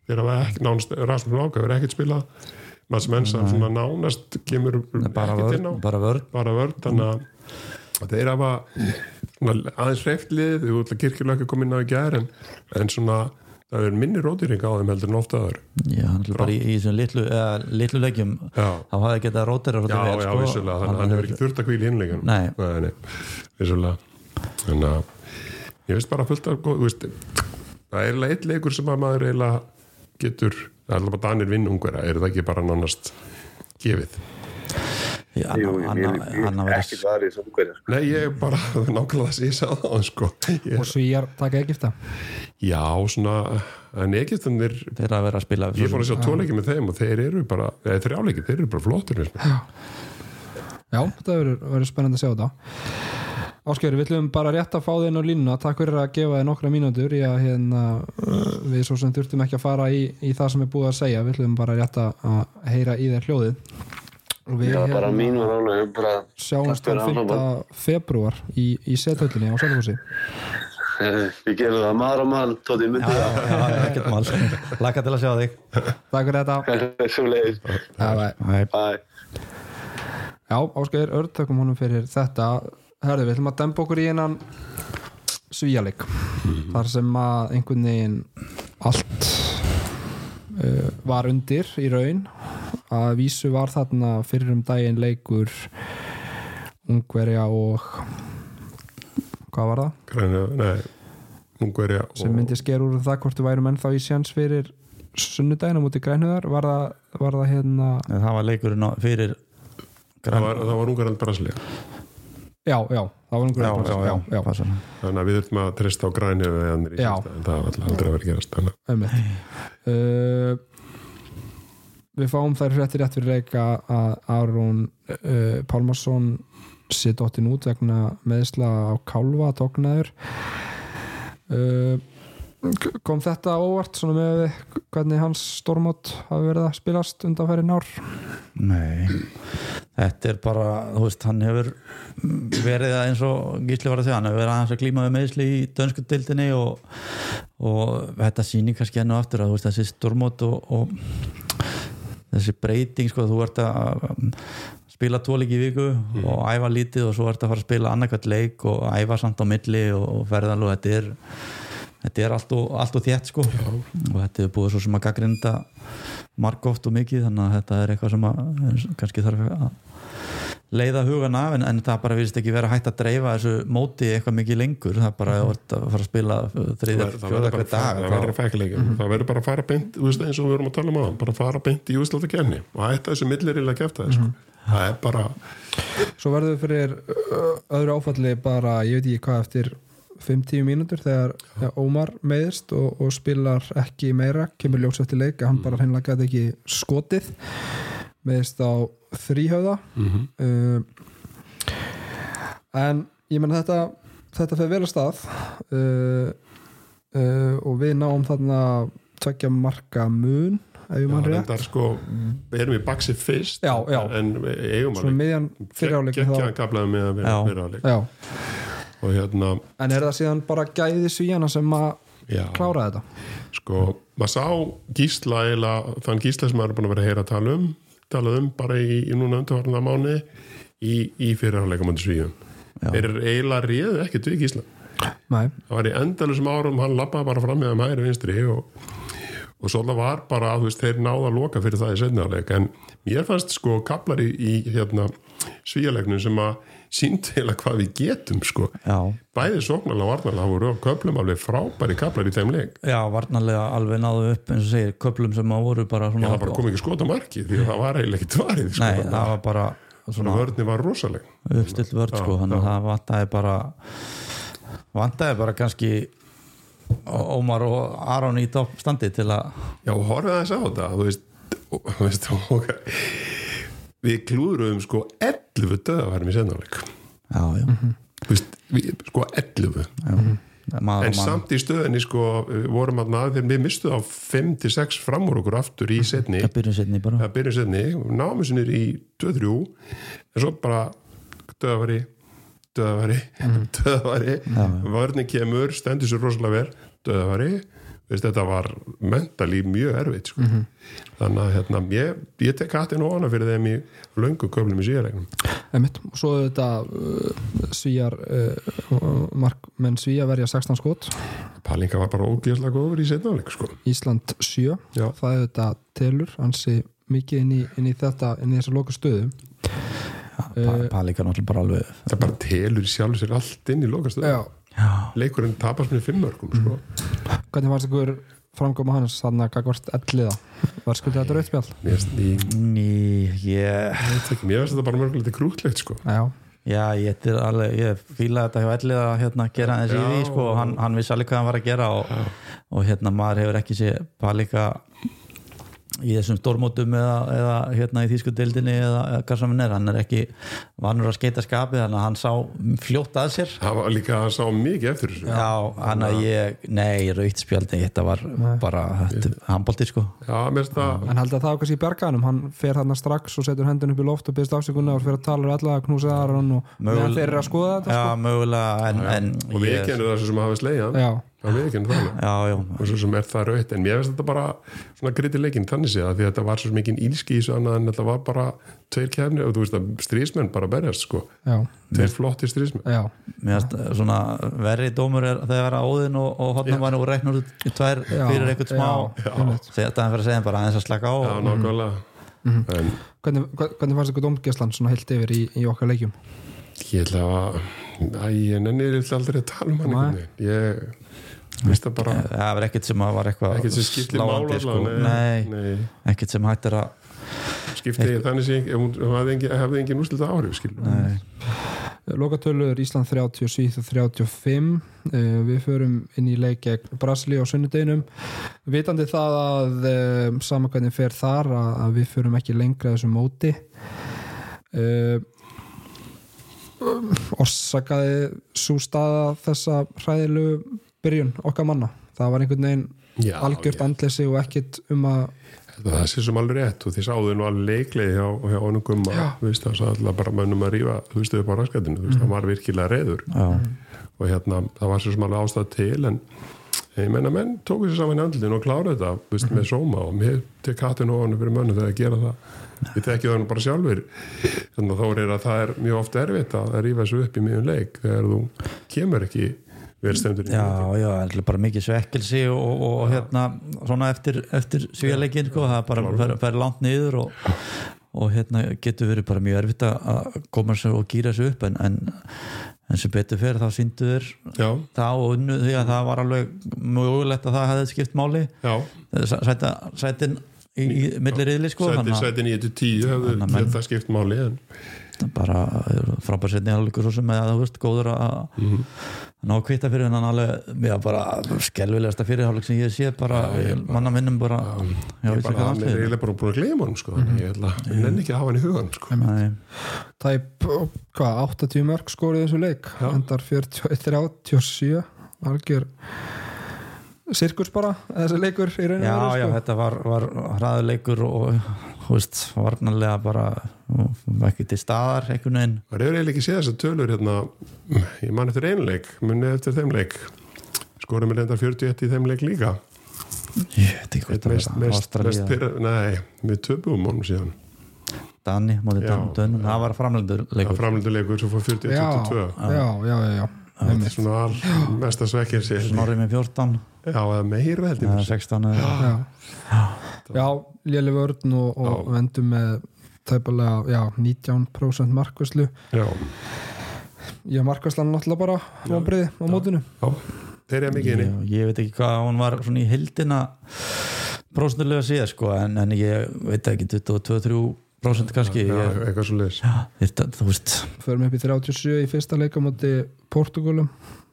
þeir hafa ekki nánast, Rasmus Láka verið ekkert spilað. Maður sem enn sem svona nánast kemur ekkert inn á. bara vörd, bara vörd þannig að þeir hafa aðeins reyftlið, kirkjulega ekki að koma inn á í gæri en, en svona það er minni rótýring á þeim heldur en ofta aður Já, bara í, í þessum litlu, litlu legjum þá hafði getað rótýra Já, vel, já, sko, vissulega, að hann hefur ekki þurft að kvíla innlegjum Nei, nei, nei vissulega. Þannig að ég veist bara fullt af, þú veist það er eitt leikur sem að maður eiginlega getur, það er bara Danir vinnungverða er það ekki bara nánast gefið Já, Jú, hann, ég, ég, hann ég ekki var í samkvæða sko. Nei, ég er bara nákvæmlega að sísa það sko. Og svíjar taka Egipta Já, svona en Egiptanir Þeir að vera að spila Ég fór að sjá tóleiki með þeim og þeir eru bara þeir eru áleiki, þeir eru bara flottir Já, Já það verður spennandi að sjá þetta Áskjöri, við ætlum bara rétt að fá þinn á línuna. Takk fyrir að gefa þið nokkra mínútur. Í hérna, við svo sem þurftum ekki að fara í, í það sem er búið að segja. Við ætlum bara rétt að heyra í þér hljóðið. Og við Já, bara hérna, mín var alveg bara sjáumst fyrir 5. áfram. februar í, í sethöllinni á Sælfossi Við gerum það maður og mann, myndi já, ekkert mál. Laka til að sjá þig. Takk fyrir þetta. Það Svo leiðis Já, Örd, þakkum honum fyrir þetta Hörðu, við ætlum að dempa okkur í einan svíjaleik þar sem að einhvern veginn allt uh, var undir í raun. Að vísu var þarna fyrir um daginn leikur ungverja og hvað var það? Græna, nei Ungverja sem myndi sker úr það hvort við værum ennþá í sjans fyrir sunnudaginn á múti grænuðar var það, var það hérna En Það var leikurinn fyrir það var, var Ungverjand Brasilia já, já, það var ungverja já, já, já, já, passar. þannig að við þurfum að treysta á græni en það var alltaf aldrei að vera gerast. Uh, við fáum þær fréttir rétt fyrir leika að Aron uh, Pálmarsson sé dottin út vegna meðsla á kálfa tóknaður. Uh, kom þetta óvart svona með hvernig hans stormót hafi verið að spilast undanfæri nár Nei, þetta er bara þú veist, hann hefur verið að eins og Gísli var að segja hann hefur verið aðeins að glíma við meðsli í dönsku dildinni og, og þetta sýnir kannski enn og aftur að veist, þessi stormót og, og þessi breyting sko, þú ert að spila tvo leik í viku og æfa lítið og svo ert að fara að spila annarkvæmt leik og æfa samt á milli og, ferðal og þetta er þetta er allt og, allt og þétt sko. Og þetta er búið svo sem að gaggrinda margóft og mikið þannig að þetta er eitthvað sem að kannski þarf að leiða hugan af en, en það bara virðist ekki vera hægt að dreifa þessu móti eitthvað mikið lengur. Það er bara að fara að spila þriðja, það fjóða hver dag það verður það verður bara að fara beint, þú veist eins og við vorum að tala um á bara að fara beint í úsláta kenni og hætta þessu millirilega kæfta það sko. það er bara svo verður við fyrir uh, öðru áfalli bara, ég veit ekki hvað eftir 5-10 mínútur þegar ja, Ómar meðist og, og spilar ekki meira, kemur ljós eftir leik að hann bara hreinlega gæti ekki skotið meðist á þrýhauða uh, en ég menn þetta þetta fyrir vel að stað uh, uh, og við náum þarna tvekja marka mun ef ég mann rétt. reyndar, sko, við erum í baksi fyrst Já, já. en við eigum fyriráleik geggjaðan gaflaði með að Já. vera fyriráleik Já, og hérna, en er það síðan bara gæði svíjana sem að já, klára þetta? sko maður sá gísla eiginlega, þann gísla sem maður er búin að vera að heyra að tala um talað um bara í, í núna undarvarna mánu í, í Já. þeir eru eiginlega réðu ekkert við gísla. Nei, það var í endalusum árum hann lappaði bara fram með að hægri vinstri og, og svo það var bara að veist, þeir náða að loka fyrir það í setniðarleik en mér fannst sko kaplar í, í hérna, svíjaleiknum sem að sínt heila hvað við getum sko. Já, bæði sóknarlega og varnarlega það voru köplum alveg frábæri kaplar í þeim leik. Já, varnarlega alveg náðu upp eins og segir, köplum sem að voru bara Já, það bara kom ekki skot á marki því að það var eiginlega ekki tvarið sko. Nei, það var bara svona vörðni var rosaleg. uppstilt vörð sko, þannig að það vantaði bara vantaði bara kannski Ómar og Aron í topp standi til að Já, horfið aðeins á þetta þú veist, þú veist og, við klúðurum sko 11 döðaværum í senarleik já, já, Þú veist, við, sko 11 já. Maður en mann samt í stöðinni sko vorum að þegar við mistuð á 5-6 fram úr okkur aftur í setni það byrjum setni bara. Það byrjum setni, námum sinni í 2-3 en svo bara döðaværi döðaværi, döðaværi vörni kemur, stendur sér rosalega vel. Döðaværi Veist, þetta var mentali mjög erfitt sko. þannig að hérna, ég, ég tek hattin og hana fyrir þeim í löngu köflum í síðarleiknum Einmitt. og svo þetta uh, svíjar uh, mark, menn svíja verja 16 skot Palinka var bara ógeðslega góður í setnáleik sko. Ísland 7 Já. það er þetta telur ansi mikið inn í, inn í þetta inn í þessa loka stöðu Palíka náttúrulega bara alveg það bara telur í sjálf sér allt inn í lokastöðu Já. já, leikurinn tapast með fimmörkum sko. Hvernig fannst ykkur framkoma hans þannig að gagvart elliða? Var skuldið þetta rauðspjall mér finnst í- ný, ég mér finnst þetta bara mörgulegt krútlegt sko. já, já, ég, alveg, ég fíla þetta hjá ellið að hérna, gera þessi í því sko, og hann, hann vissi alveg hvað hann var að gera og, og hérna maður hefur ekki sé Palíka í þessum stórmótum eða, eða hérna í þýsku deildinni eða, eða hvað sem hann er, hann er ekki vanur að skeita skapið þannig að hann sá fljótt að sér. Það var líka að sá mikið eftir þessu. Já, hann að ég, nei, raukt spjaldi þetta var bara handbólti sko. Já, mér finnst það En held að það var kannski í berganum, hann fer þarna strax og setur hendun upp í loft og byrðist afsökunna og fyrir að tala um alla að knúsa þar og meðan þeir eru að skoða þetta Já, mögulega en, en og við ég- það Já, við kennum það og svo sem er það raut en mér finnst þetta bara svona griti leikinn þannig séð að því að þetta var svo mikið ílski í þessu annað en þetta var bara tveir kefni og þú veist að strísmenn bara berjast sko. Já, tveir flotti strísmenn já, mér finnst svona verri dómur er þegar vera áðin og, og hotnum var og tvær já. fyrir eitthvað smá. Þetta fyrir að segja bara aðeins að slaka á. Já, nákvæmlega. En Hvernig, hvernig fannst ykkur dómgæslan svona heilt yfir í, í okkar leikjum? ég ætla að Æ, ég nenni aldrei að tala um hann ég það bara? Það var ekkert sem að var eitthvað sláandi, sko. nei, nei, ekkert sem hættir að skipti þannig sé ef hún hafði engin, hefði engin úrslita áhrif nei, Lokatölur Ísland 30 Svíð 35 uh, Við förum inn í leik gegn Brasili á sunnudeginum. Vitandi það að uh, sama hvernig fer þar að, að við förum ekki lengra þessu móti. Orsakaði svo staða þessa hræðilegu byrjun okkar manna. Það var einhvern veginn Já, algjört já. andleysi og ekkit um að það sé sem alveg rétt og því sáðu nú alveg leiklega hjá, hjá honum gumma það sá alltaf bara mönnum að rífa þú veist upp á raskatinu, veist það var virkilega reyður já, og hérna það var sem alveg ástæð til en ég menna menn tóku sér saman í andlinn og klára þetta veist með sóma og mér til kattinu og hann fyrir mönnum þegar að gera það. Við tekjum það nú bara sjálfur. Þannig að þá er að það er mjög oft erfitt að rífa þessu upp í miðjum leik þegar þú kemur ekki verðstendur í já, já, það er bara mikið svekkelsi og, og, og hérna svona eftir, eftir svíjarleikin sko, það bara fer, fer langt niður og, og hérna getur verið bara mjög erfitt að koma og gýra sér upp en, en, en sem betur fyrir þá síndu þér það og unnu því að það var alveg mögulegt að það hefði skipt máli. Já, sæta, sætin í, í milli riðli sko sæti, þannig að sæti 9-10 hefðu Þannig að menn- þetta skipt máli en bara frábær setni alveg svo sem að það veist góður að Mhm. ná að kvita fyrir hennan alveg bara skelvilegasta fyrirháleik sem ég sé bara, manna minnum bara já, ég ég bara, hann er eiginlega bara búin að gleyma hann sko, þannig að ég ætla, ég nenni ekki að hafa hann í hugan sko. Nei, tæp, hvað, 80 mörg skórið þessu leik? Já. endar 41-87 algjör sirkus bara, þessi leikur í rauninu já, já, þetta var, var hraðuleikur og þú veist, varnarlega bara ekki til staðar einhvern veginn Það er eiginlega ekki séð þess að tölur hérna, ég man eftir einu leik, munið eftir þeim leik, skorum við reynda 41 í þeim leik líka. ég veit ekki mest, það var mest, mest pyrra, nei, við töpum honum síðan. Dani, móti Já. Dönum það var framlendur Það leikur framlöndu leikur sem fór 41-22. já, já, já, já, já. Þetta er svona all mesta svekkir sér. Snorri með 14 Já, eða meira held ég. eða mér að segja. 16 eða já. já léli vörn og, og vendum með tæpalega, já, 19% markvæslu Já, ég markvæslan náttúrulega bara vonbriði á mótinu. Já, þeir eru mikið inni. ég, ég veit ekki hvað hún var svona í hildina prósentulega síðan sko en, en ég veit ekki 22-23% kannski Já, ég, eitthvað svo leiðis. þú veist. Förum upp í 37 í fyrsta leika móti Portugalum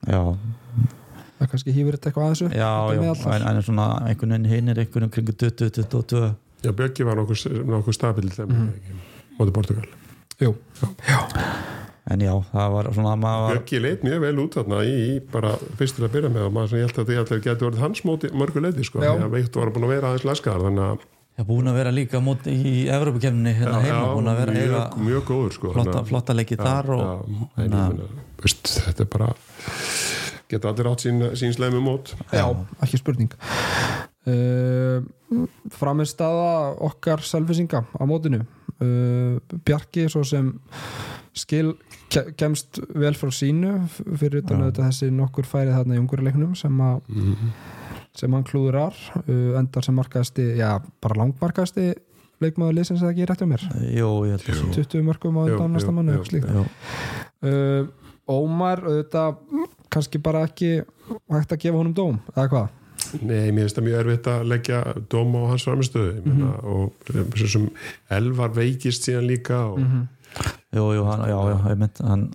já, það kannski hýfur þetta eitthvað að þessu já, Þetta já meðaltal. en, en svona einhvern veginn hinn er einhvern veginn kringu 20-22 Já, Björki var nokkuð, nokkuð stabil þeim Mhm. mm. móti Portugal. Jú, en já, það var svona maður var, Björki leit mjög vel út þarna í, í bara fyrstur að byrja með og maður sem ég held að allir getur orðið hans móti mörgu leiti sko, Já. því að veikt var búin að vera aðeins laskar þannig að já, búin að vera líka mót í Evrópukefninni hérna heima, búin að vera mjög, eiga mjög góður sko, flotta, þannig flotta leiki þar og, já, en ég meina, veist, þetta er bara geta allir átt sín, sín sleimu mót já, ekki spurning uh, framistæða okkar selfisinga á mótinu. Uh, Bjarki svo sem skil ke kemst vel frá sínu fyrir utan auðvitað þessi nokkur færið þarna í ungurleiknum sem, a, Mhm. sem hann klúðurar uh, endar sem markaðasti, já bara langmarkaðasti leikmaður liðsins eða ekki rétt á mér? Jú, ég held að sé. 20 mörgum á undan næsta mannu uh, Ómar auðvitað kannski bara ekki hægt að gefa honum dóm eða hvað Nei, mér finnst það mjög erfitt að leggja dóm á hans framistöðu mm Mhm. -hmm. og sem Elvar veikist síðan líka og Mhm. jú, jú, hann, já, já, ég mynd hann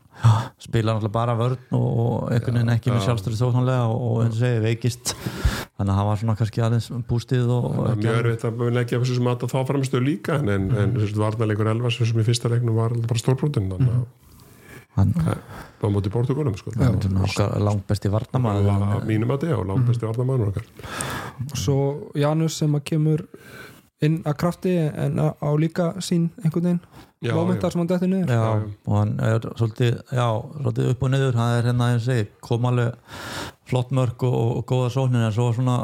spila náttúrulega bara vörn og, og einhvern veginn ekki með sjálfstöru þóknanlega og, eins og segi veikist þannig að hann var svona kannski aðeins bústið og, og Það mjög erfitt að leggja þessu sem að þá framstöðu líka en, en, en þessu varnarleikur Elvas sem í fyrsta leiknum var bara stórbrotin þannig að hann það var mótið Portugalum sko. er langt besti varnamaður að mínum að þetta og langt besti varnarmannur okkar. Svo Janus sem að kemur inn að krafti en á á líka sín einhvern veginn. Momentar sem hann dettur niður Já, og hann er svolítið, já, svolítið upp og niður. Hann er hérna, ég segi, kom alveg flott mörg og, og góða sóknir en svo svona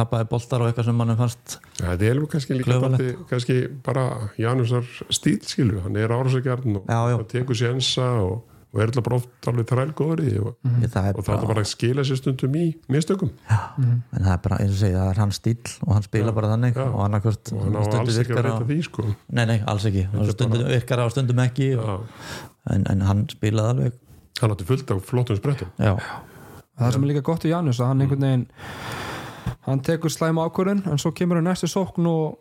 tappaði boltar og eitthvað sem mann fannst Ja, þetta er kannski líka dálítið, kannski bara Janusar stíl skilu, hann er árásakjarn og Já, já. hann tekur sjensa og, og er alltaf bara oft alveg trælgóður í því og, mm. það er og það er bara, bara að skila sér stundum í mistökum. En það er bara, eins og segi, það er hans stíl og hann spila bara þannig já. og annarkvört og hann á alls ekki að reyta því sko. Nei, nei, alls ekki, er stundum virkar á stundum ekki og, Já. en, en hann spilaði alveg. Hann átti fullt af flottum sprettum. Já, það sem er líka gott við Janus að hann einhvern veginn hann tekur slæma ákvörðun en svo kemur hann næstu sókn og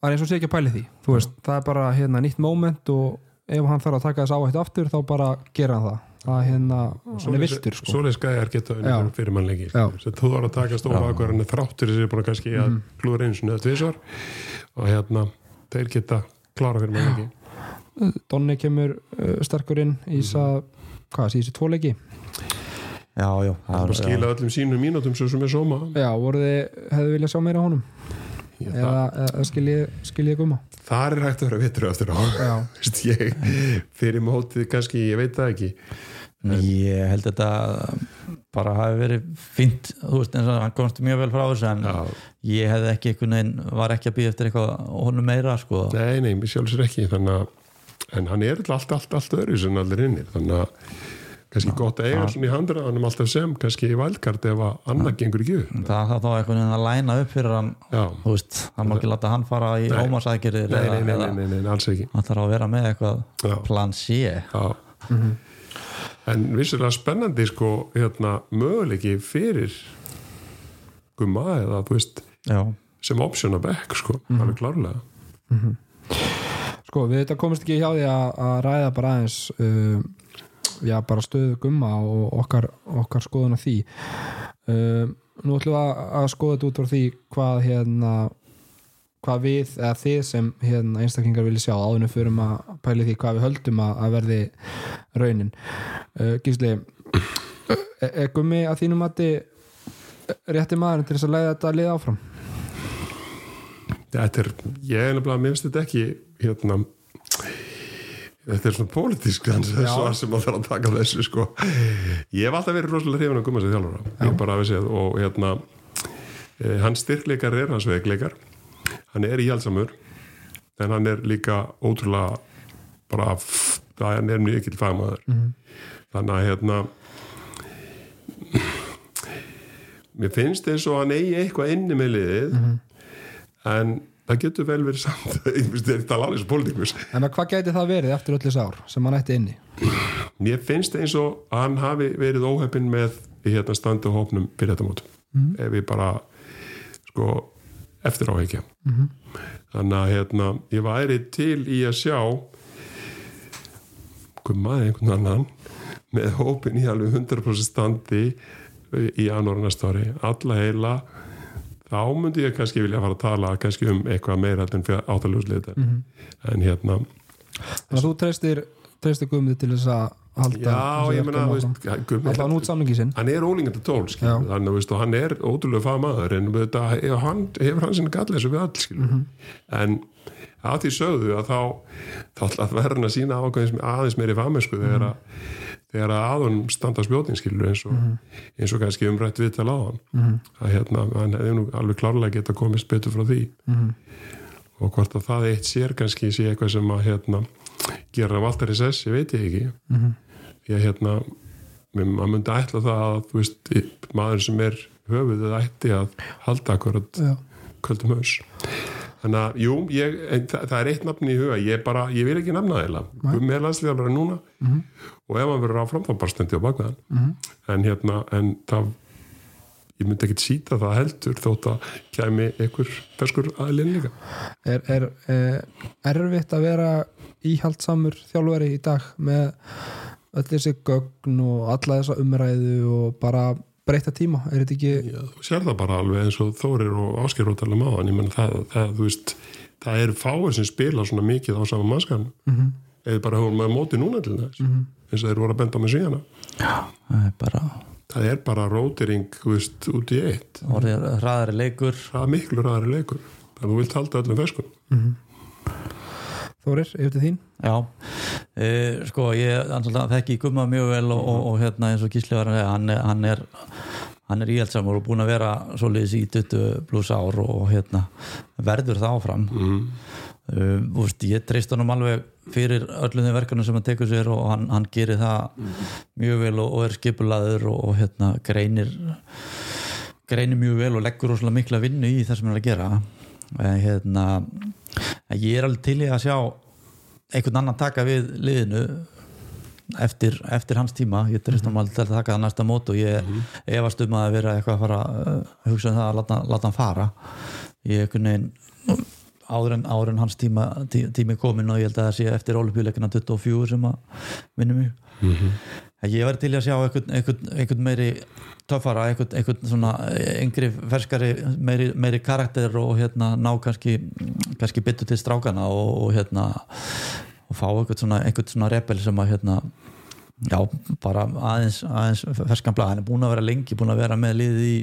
það er eins og sé ekki að pæli því. Veist, það er bara hérna nýtt moment og ef hann þarf að taka þess áhættu aftur þá bara gera hann það. Það er hérna, hann er viltur sko. Svoleiðis gæjar geta fyrir mannleiki sem þú var að taka stóra ákvarðan er þráttur þessi búin að kannski að Mhm. klúra einu sinni eða tvisvar. Og hérna þeir geta klára fyrir mannleiki Donni kemur uh, sterkur inn í þess að hvað, í þessi tvoleiki já, já, það er bara að skila öllum sínum mínútum svo sem er sóma. Já, þið, hefðu viljað sjá meira honum? Ég, eða, eða skil ég, skil ég gumma það er hægt að vera vitur eftir á. Já, ég, fyrir mótið kannski, ég veit það ekki. Ég held þetta bara hafi verið fínt þú veist, eins og hann komst mjög vel frá þessu en Já. ég hefði ekki einhvern veginn var ekki að býða eftir eitthvað honum meira sko. nei, nei, mér sjálfsir ekki þannig að, en hann er allt, allt, allt öðru sem allir innir þannig að kannski gott að eiga svona í handraðanum alltaf sem kannski í vælkart ef að annað gengur ekki upp. Það það þá veginn að læna upp fyrir hann þú veist, hann má ekki láta hann fara í Nei. ómarsækjurðir nei, nei, nei, nei, nei, nei, alls ekki. hann þarf að vera með eitthvað Já. plan C. Já. en vissulega spennandi sko hérna, möguleiki fyrir gumma eða þú veist já, sem option að back sko, alveg klárlega. Sko, við þetta komist ekki hjá því að, að ræða bara aðeins uh, já, bara stöðu gumma og okkar, okkar skoðun á því. Uh, nú ætlum við að, að skoða þetta út frá því hvað hérna hvað við, eða þið sem hérna, einstaklingar vilja sjá áðunum fyrir að pæli því hvað við höldum að, að verði raunin. Uh, Gísli er, er gummi að þínum að rétti maðurinn til þess að leiða þetta lið áfram? Þetta er, ég er nefnilega minnst þetta ekki hérna þetta er svona pólitísk það sem að það að taka þessu sko. Ég hef alltaf verið rosalega hrifin að gumma sér þjálfara ég bara að við séð. Og hérna eh, hans styrkleikar er hans veikleikar hann er íhjálpsamur en hann er líka ótrúlega bara, það er mjög ekki fagmaður. Þannig að hérna mér finnst eins og hann eigi eitthvað inni með liðið en það getur vel verið samt ég finnst þetta alveg svo pólitíkus en að hvað gæti það verið eftir öll þess ár sem hann ætti inni? Mér finnst eins og hann hafi verið óheppin með hérna standu hópnum fyrir þetta mót. Ef við bara sko eftir áhekja þannig að hérna ég væri til í að sjá maður einhvern annan með hópin í alveg 100% standi í janúar næsta ári. Alla heila þá myndi ég kannski vilja fara að tala kannski um eitthvað meira en fyrir áttaljóðsleita en hérna þannig að þú treystir, treystir gummi til þess að halda já ég Gummi- alltaf hann út samlingi sinn. Hann er ólingandi tól þannig og hann er ótrúlega fagmaður en þetta, hann hefur hann sinni gallið sem við all skilur. en að því sögðu að þá þá ætla að verðin að sína ákveðins aðeins meiri fagmennsku þegar að þegar að aðunum standa spjótin skilur eins og, eins og kannski umrætt viðtal á hann. Að hérna, hann hefði nú alveg klárlega geta komist betur frá því. Og hvort að það eitt sér kannski sé eitthvað sem að hérna gera hann alltaf í sess, ég veit ég ekki. Því að hérna maður myndi ætla það að veist, maður sem er höfuðið ætti að halda akkurat Já. kvöldum haus þannig að, jú, ég, það, það er eitt nafn í huga, ég bara, ég vil ekki nafna það Gummi er landslíðalari núna. Og ef hann verður áfram þá bara stendi á bakveðan en hérna, en það ég myndi ekkit síta það heldur þótt að kæmi einhver ferskur aðlinn líka. Er, er, er erfitt að vera íhaldsamur þjálfari í dag með öll þessi gögn og alla þessa umræðu og bara breyta tíma, er þetta ekki Já, þú sér það bara alveg eins og Þórir og Ásker og tala um áðan, ég menn það, það, þú veist, það er fáir sem spila svona mikið á sama mannskan mm -hmm. eða bara hefur maður móti núna til þess eins og þeir voru að benda á mig síðana. Það er bara það er bara rótering, þú veist, út í eitt. Orðið hraðari leikur. Það er miklu ræðari leikur. Þannig að þú vilt halda öllum ferskun Þórir, yfir til þín? Já, e, sko ég þekki Gumma mjög vel og, og, og hérna eins og Gísli var að segja, hann, hann er hann er íhaldsamur og búin að vera svoleiðis í 20 pluss ár og hérna verður það áfram mm. veist, ég treyst honum alveg fyrir öllum þeim verkefnum sem hann tekur sér og hann, hann gerir það mjög vel og, og er skipulaður og, og hérna greinir greinir mjög vel og leggur rosalega mikla vinnu í það sem hann er að gera en hérna ég er alveg til í að sjá einhvern annan taka við liðinu eftir, eftir hans tíma. Ég hann alveg til að taka það næsta mót og ég efast um að vera eitthvað að fara að hugsa um það að láta, láta hann fara. Ég einhvern veginn áður en, áður en hans tíma, tí, tími komin og ég held að það sé eftir olimpíuleikina 24 sem að vinna mig. En ég verði til að sjá einhvern, einhvern, einhvern meiri töffara, einhvern, einhvern svona yngri ferskari meiri, meiri karakter og hérna ná kannski, kannski byttu til strákana og, og hérna og fá einhvern svona, svona rebel sem að hérna já, bara aðeins, aðeins ferskan blað, hann er búin að vera lengi búin að vera með liðið í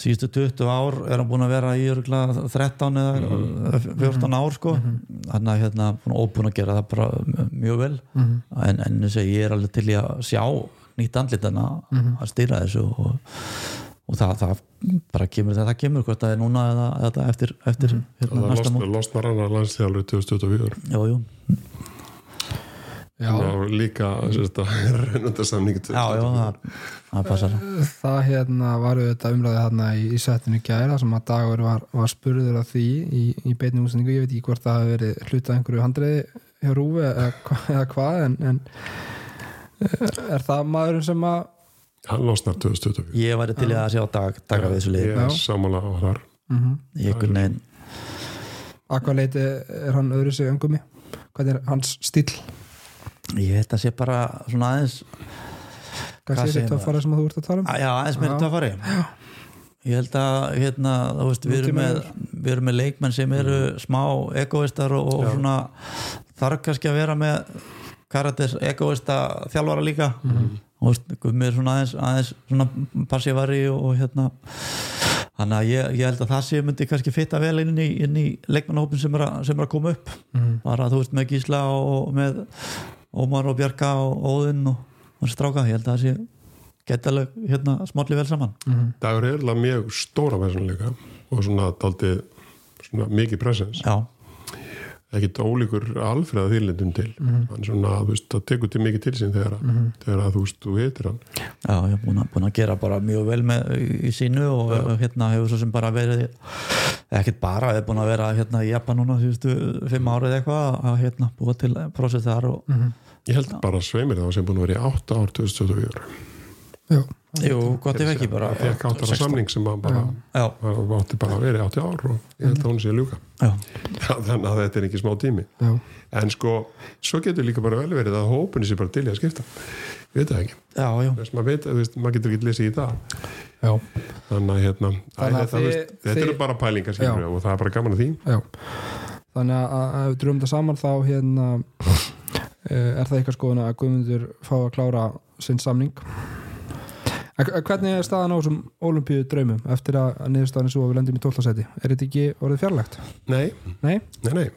síðustu 20 ár er hann búin að vera í örugglega 13 eða 14 ár sko. Hann er hérna óbúin að gera það bara mjög vel. En, en þess að ég er alveg til í að sjá nýtt andlitana að stýra þessu og, og það, það bara kemur þegar það kemur hvort það er núna eða, eða eftir, eftir hérna, það næsta lost, mót. losnar hann að landsþjálfur 2024 Jú, jú, Já, og líka já, það, það passar. Það hérna var auðvitað umræðið hérna í, í settinu gæra sem að dagur var, var spurður af því í, í beinni útsendingu, ég veit ekki hvort það hafi verið hlutað einhverju handriði hjá Rúfi eða, hva- eða hvað en, en eh, er það maðurinn sem að hann losnar 2024 ég væri til í að sjá dag, daga við þessu lið ég er samanlega á þar ég einhvern veginn að hvað leiti er hann öðru sig öngumi hvað er hans stíl ég held að sé bara svona aðeins hvað sé þetta að fara sem að þú ert að tala um? Já, aðeins meira Já. töffari. Ég held að hérna, veist, við, erum með, við erum með leikmenn sem eru smá egoistar og, og svona þarf kannski að vera með karakter egoista þjálfara líka. Og veist, með svona aðeins, aðeins svona passívari og, og hérna þannig að ég, ég held að það sé myndi kannski fitta vel inn í, inn í leikmannahópin sem, er að- sem er að koma upp. Bara þú veist með Gísla og með Ómar og Bjarka og Óðinn og, og stráka, ég held að það sé geta alveg hérna smálli vel saman. Dagur er eiginlega mjög stóra veðsannleika og svona svona mikið presens já, ekkit ólíkur alfreða þýrlindum til. Hann svona, þú veist, það tekur til mikið til sín þegar, að, þegar að þú veist, þú heitir hann. Já, ég er búin að, búin að gera bara mjög vel með í, sínu og hérna hefur svo sem bara verið ekkert bara, hefur búin að vera hérna í Japan núna síðustu fimm árið eitthvað að hérna búa til prósess þar og ég held bara sveimir það sem búin að vera í 8 ár 2024 Já, jú, gott ef ekki bara. Það 8 ára samning sem að bara já, það átti bara að vera í 80 ár og ég held að hún sé að ljúka. Já, þannig að þetta er ekki smá tími. Já, en sko, svo getur líka bara vel verið að hópunni sé bara til í að skipta. Ég veit það ekki, þess maður veit, þú veist, maður getur ekki lesið í það já, þannig að hérna, Þannig að þetta, þið- veist, þetta eru bara pælingar Já. og það er bara gaman að því. Já. Þannig að, ef við dröfum þetta saman þá hérna eh, er það eitthvað skoðun að Guðmundur fá að klára sinn samning Hvernig er staðan á þessum olimpíu draumum eftir að niðurstaðan er svo að við lendum í 12. seti? Er þetta ekki orðið fjarlægt? nei, Nei, nei, nei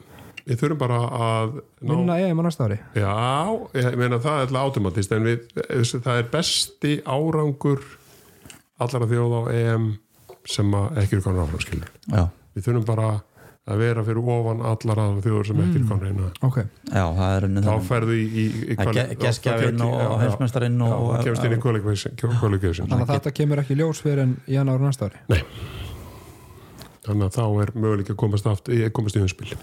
við þurfum bara að ná, vinna EM á næsta ári já, ég meina það er alltaf automatist en við, það er besti árangur allara þjóð á EM sem að ekki eru konar áfram skilur já, við þurfum bara að vera fyrir ofan allar aðra þjóður sem ekki eru konar einu Ok, já, það er unnið þá ferðu í, í, í Það ge- gestgjafinn og- og heimsmeistarinn og- og það kemst inn í qualification þannig að þetta kemur ekki ljós fyrir en í janúar næsta ári? Nei. Þannig að þá er möguleik að komast, aftur, komast í umspil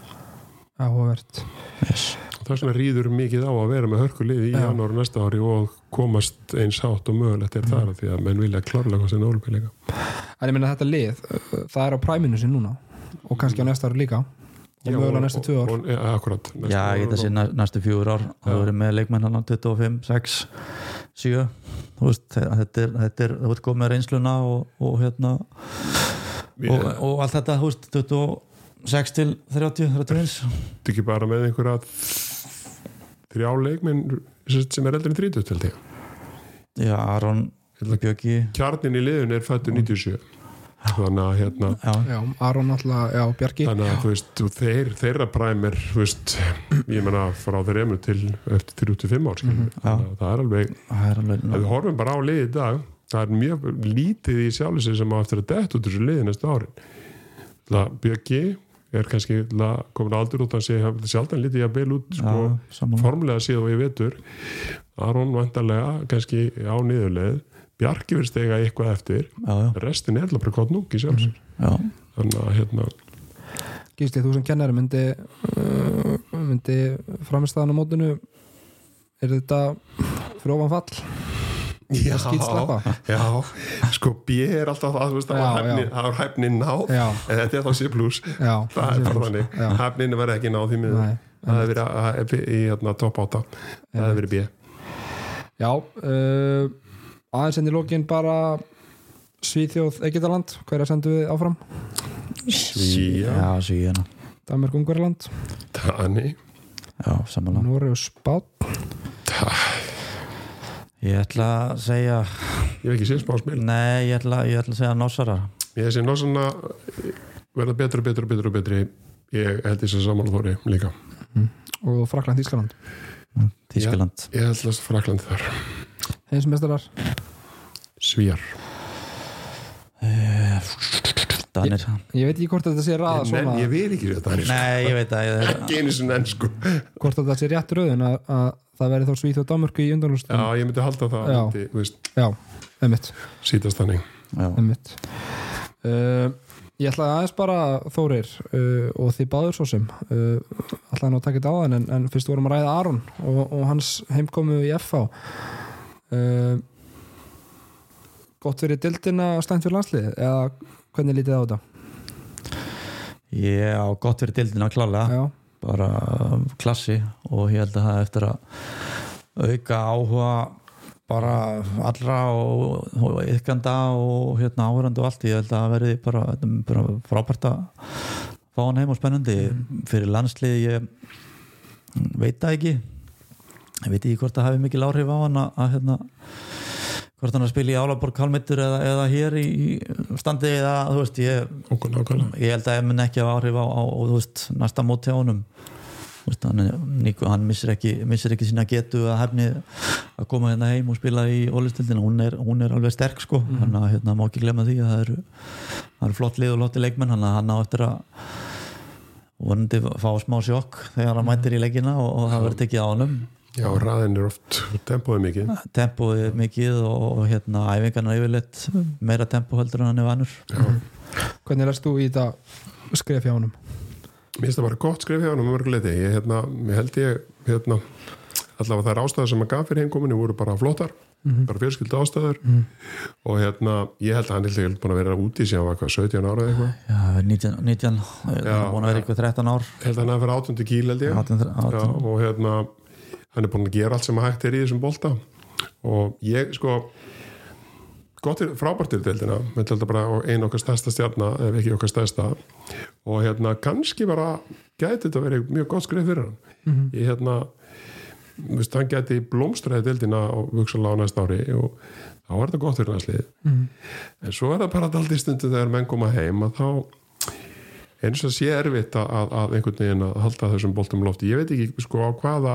Áhugavert. Yes. Það þess vegna rýður mikið á að vera með hörkuliði í janúar næsta ári og komast eins hátt og mögulegt er þar því að menn vilja klárlega hvað sem ólupið En ég meina þetta lið, uh, það er á præminu sin núna og kannski á næsta ári líka. Og mögulega næstu tvö ár. og, ja, akkurat, næstu Já, ég geta sér næ- næstu fjögur ár. Það verður með leikmenn hann 25, 6 7 þú veist, þe- þetta er, þetta er, þú veist komið með reynsluna og, og hérna og, og allt þetta, þú veist, 26 til 30, 31 Þetta ekki bara með einhverja þrjá leikminn sem er eldri en 30 held ég. Já, Aron Bjöggi Kjarnin í liðun er fættur 97 þannig að hérna Já, Já, Aron alltaf, já, Bjarki. þannig að þú veist, þeir, þeirra præm er þú veist, ég menna frá þeir emur til eftir 35 ár mm Já. það er alveg, það er alveg ef við horfum bara á liði í dag það er mjög lítið í sjálfur sig sem á eftir að dett út úr þessu liði næstu árin. Það Björki er kannski la- komin á aldur út að segja sjaldan lítið að beil út sko, saman formulega síðan og ég vetur. Aron vantarlega kannski á niðurleið Bjarki verðist eiga eitthvað eftir. Já, já, restin er alveg bara gott núk í sjálfsög já, þannig að hérna Gísli, þú sem kennari myndi uh, myndi framistæðan á mótinu er þetta ofan fall? já, já, sko B er alltaf það, þú veist, það var hæfni, það var hæfni náð Já. en þetta er þá C+, Já, það er bara þannig. Já. hæfninu verði ekki náð því miður. Það hefur verið að- að- í hérna, top 8 það hefur verið B. Já, uh, aðeins enn í lókin bara Svíþjóð Egitaland, hverja sendum við áfram? Svíja, svíjana Danmark Ungverland, Dani. Nóri og Spát Ég ætla að segja ég hef ekki séð smá spil Nei, ég ætla, ég ætla að segja Nossarar ég hef séð ná svona verða og betur og betri. Ég held þess að saman þóri líka. Og Frakland Ískaland Þískaland ég held þess að Frakland þar Heimsmeistarar, Svíjar Danir. Ég veit ekki hvort þetta sé ræða svona, ég vil ekki þetta Nei, ég veit að ég, ekki einu sinni ennsku hvort þetta sé rétt röðin að, að það veri þá Svíþjóð Danmörku í já, undanlustum ég myndi halda það Já. myndi, þú veist, Já, einmitt, sítast þannig. Já, einmitt. Uh, Ég ætlaði aðeins bara Þórir uh, og því báður svo sem uh, ætlaði nú að taka þetta á þann en, en fyrst vorum að ræða Aron og, og hans heimkomu í FH uh, Gott fyrir dildina og slæmt fyrir landslið eða hvernig lítið á þetta? ég á gott fyrir dildina klálega. Já, bara um, klassi og ég held að það eftir að auka áhuga bara allra og, og ykkanda og hérna áhverjandi og allt. Ég held að það verði bara, bara frábært að fá hann heim og spennandi. Fyrir landslið ég veit það ekki ég veit ekki hvort það hefði mikil áhrif á hann að, að hérna hvort hann að spila í Álaborg Kálmittur eða, eða hér í standi eða þú veist ég ég held að ég mun ekki hafa áhrif á, á, þú veist, næsta móti á honum. Veist, hann, hann missir ekki, missir ekki sína getu að hefni að koma hérna heim og spila í ólistildina, hún hún er alveg sterk sko, hann að hérna, má ekki glemma því að það eru, það eru flott lið og lotti leikmenn. Hann að hann á eftir að vonandi fá smá sjokk þegar hann mætir í leikina og, og það verður tekið á honum já, ræðin er oft tempóið mikið. Tempóið er mikið og, og hérna æfingarna er yfirleitt meira tempó heldur en hann er vanur. Hvernig lest þú í þetta skref hjá honum? Mér finnst það bara gott skrif hjá hann um mörguleiti ég, hérna, held ég hérna, allavega þær ástæður sem að gaf fyrir heimkominu voru bara flottar. Bara fjölskyldu ástæður. Og hérna, ég held að hann ég búin að vera úti síðan var hvað, 17 ára eða eitthvað? Já, 19, 19 það er búin að vera eitthvað 13 ár. Held að hann að vera 18 kíl held ég. 18, 18. Já, og hérna hann er búin að gera allt sem að hægt er í þessum bolta. Og ég sko gott er frábært til deildina. Bara einu okkar stærsta stjarna ef ekki okkar stærsta. Og hérna kannski bara gæti þetta verið mjög gott skrif fyrir hann. Ég hérna Vist, hann geti blómstræði deildina og vuksalega á næsta ári og þá er þetta gott fyrir næslið mm. en svo er það bara alltaf stundu þegar menn koma heim að þá eins og sé erfitt að, að, einhvern veginn að halda þessum boltum lofti. Ég veit ekki sko á hvaða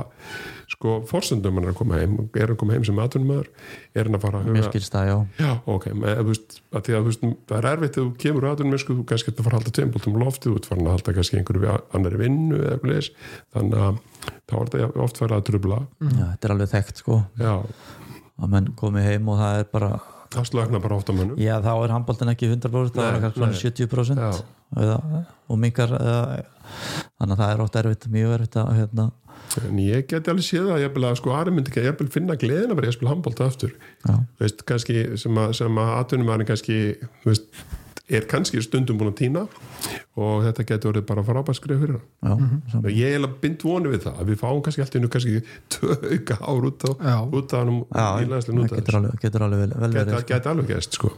sko forsöndum hann er að koma heim. Er hann að koma heim sem aðtunumöður er hann að fara að huga það, já. Já ok, með, þú veist, að því að veist, það er erfitt þegar þú kemur aðtunum sko, þú kannski ert að fara að halda tveim boltum lofti þú ert farin að halda kannski einhverju annari vinnu þannig að þá er þetta oft verið að trubla Já, þetta er alveg þekkt sko. Já, að menn komi heim og það er bara það slögna bara ofta mönnum. Já, þá er handbóltin ekki 100% það er kannski svona nei. 70% Já. eða, og mingar eða, þannig að það er oft erfitt, mjög erfitt að hérna, en ég geti alveg séð að ég að sko Ari myndi ekki að ég finna gleðina bara ég spila handbólta aftur. Veist, kannski, sem að, að atvinnumæðin kannski veist, er kannski stundum búin að týna og þetta getur orðið bara frábært skrif fyrir hann. Já, saman. ég er bind voni við það að við fáum kannski alltaf innu kannski tvö auka ár út á út á hann það getur alveg, getur alveg vel, verið sko. geti alveg gæst sko.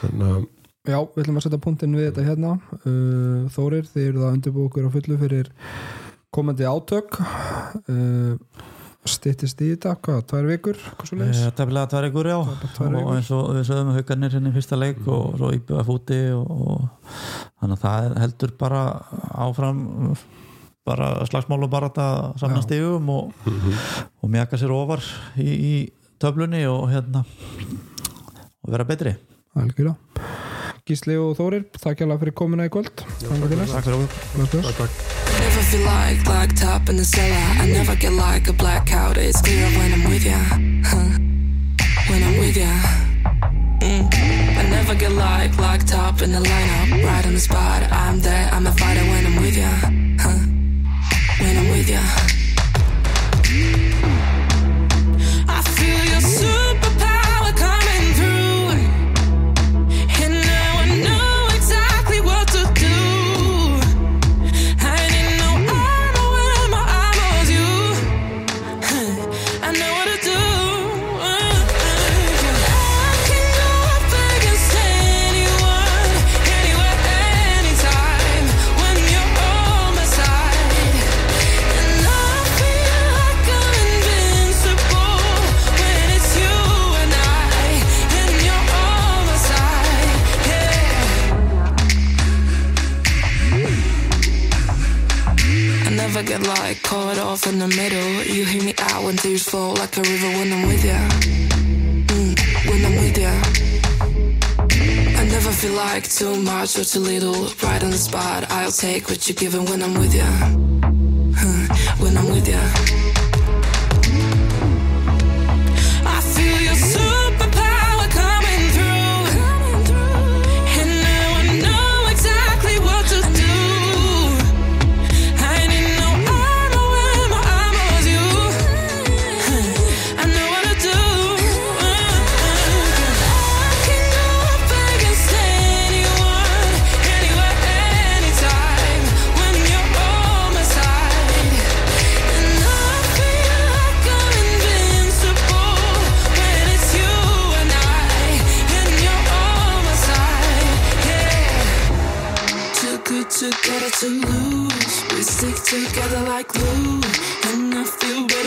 Þannig að Já, við ætlum að setja punktinn við þetta hérna. Uh, Þórir, þið eru það undirbúið okkur á fullu fyrir komandi átök. Uh, Styttist í þetta, hvað, tvær vikur svo leis? Eh, Tefnilega tvær ykkur já tvær og vikur. eins og við sögum haugarnir hérna í fyrsta leik og svo íbjöða fúti og, og þannig að það er heldur bara áfram bara slagsmál og bara þetta samna Já. stigum og, og mjaka sér ofar í, í töflunni og hérna og vera betri Algjörlega Gísli og Þórir, takk hjá fyrir komuna í kvöld Takk fyrir Takk fyrir okkur Bless, bless. takk, takk. Never feel like black top in the cellar. I never get like a blackout. It's clear when I'm with ya. Huh. When I'm with ya. Mm. I never get like locked top in the lineup. Right on the spot. I'm there. I'm a fighter when I'm with ya. Huh. When I'm with ya. I get like caught off in the middle. You hear me out when tears fall like a river when I'm with ya. Mm, when I'm with ya. I never feel like too much or too little. Right on the spot, I'll take what you're giving when I'm with ya. Huh, when I'm with ya. To lose. We stick together like glue, and I feel better.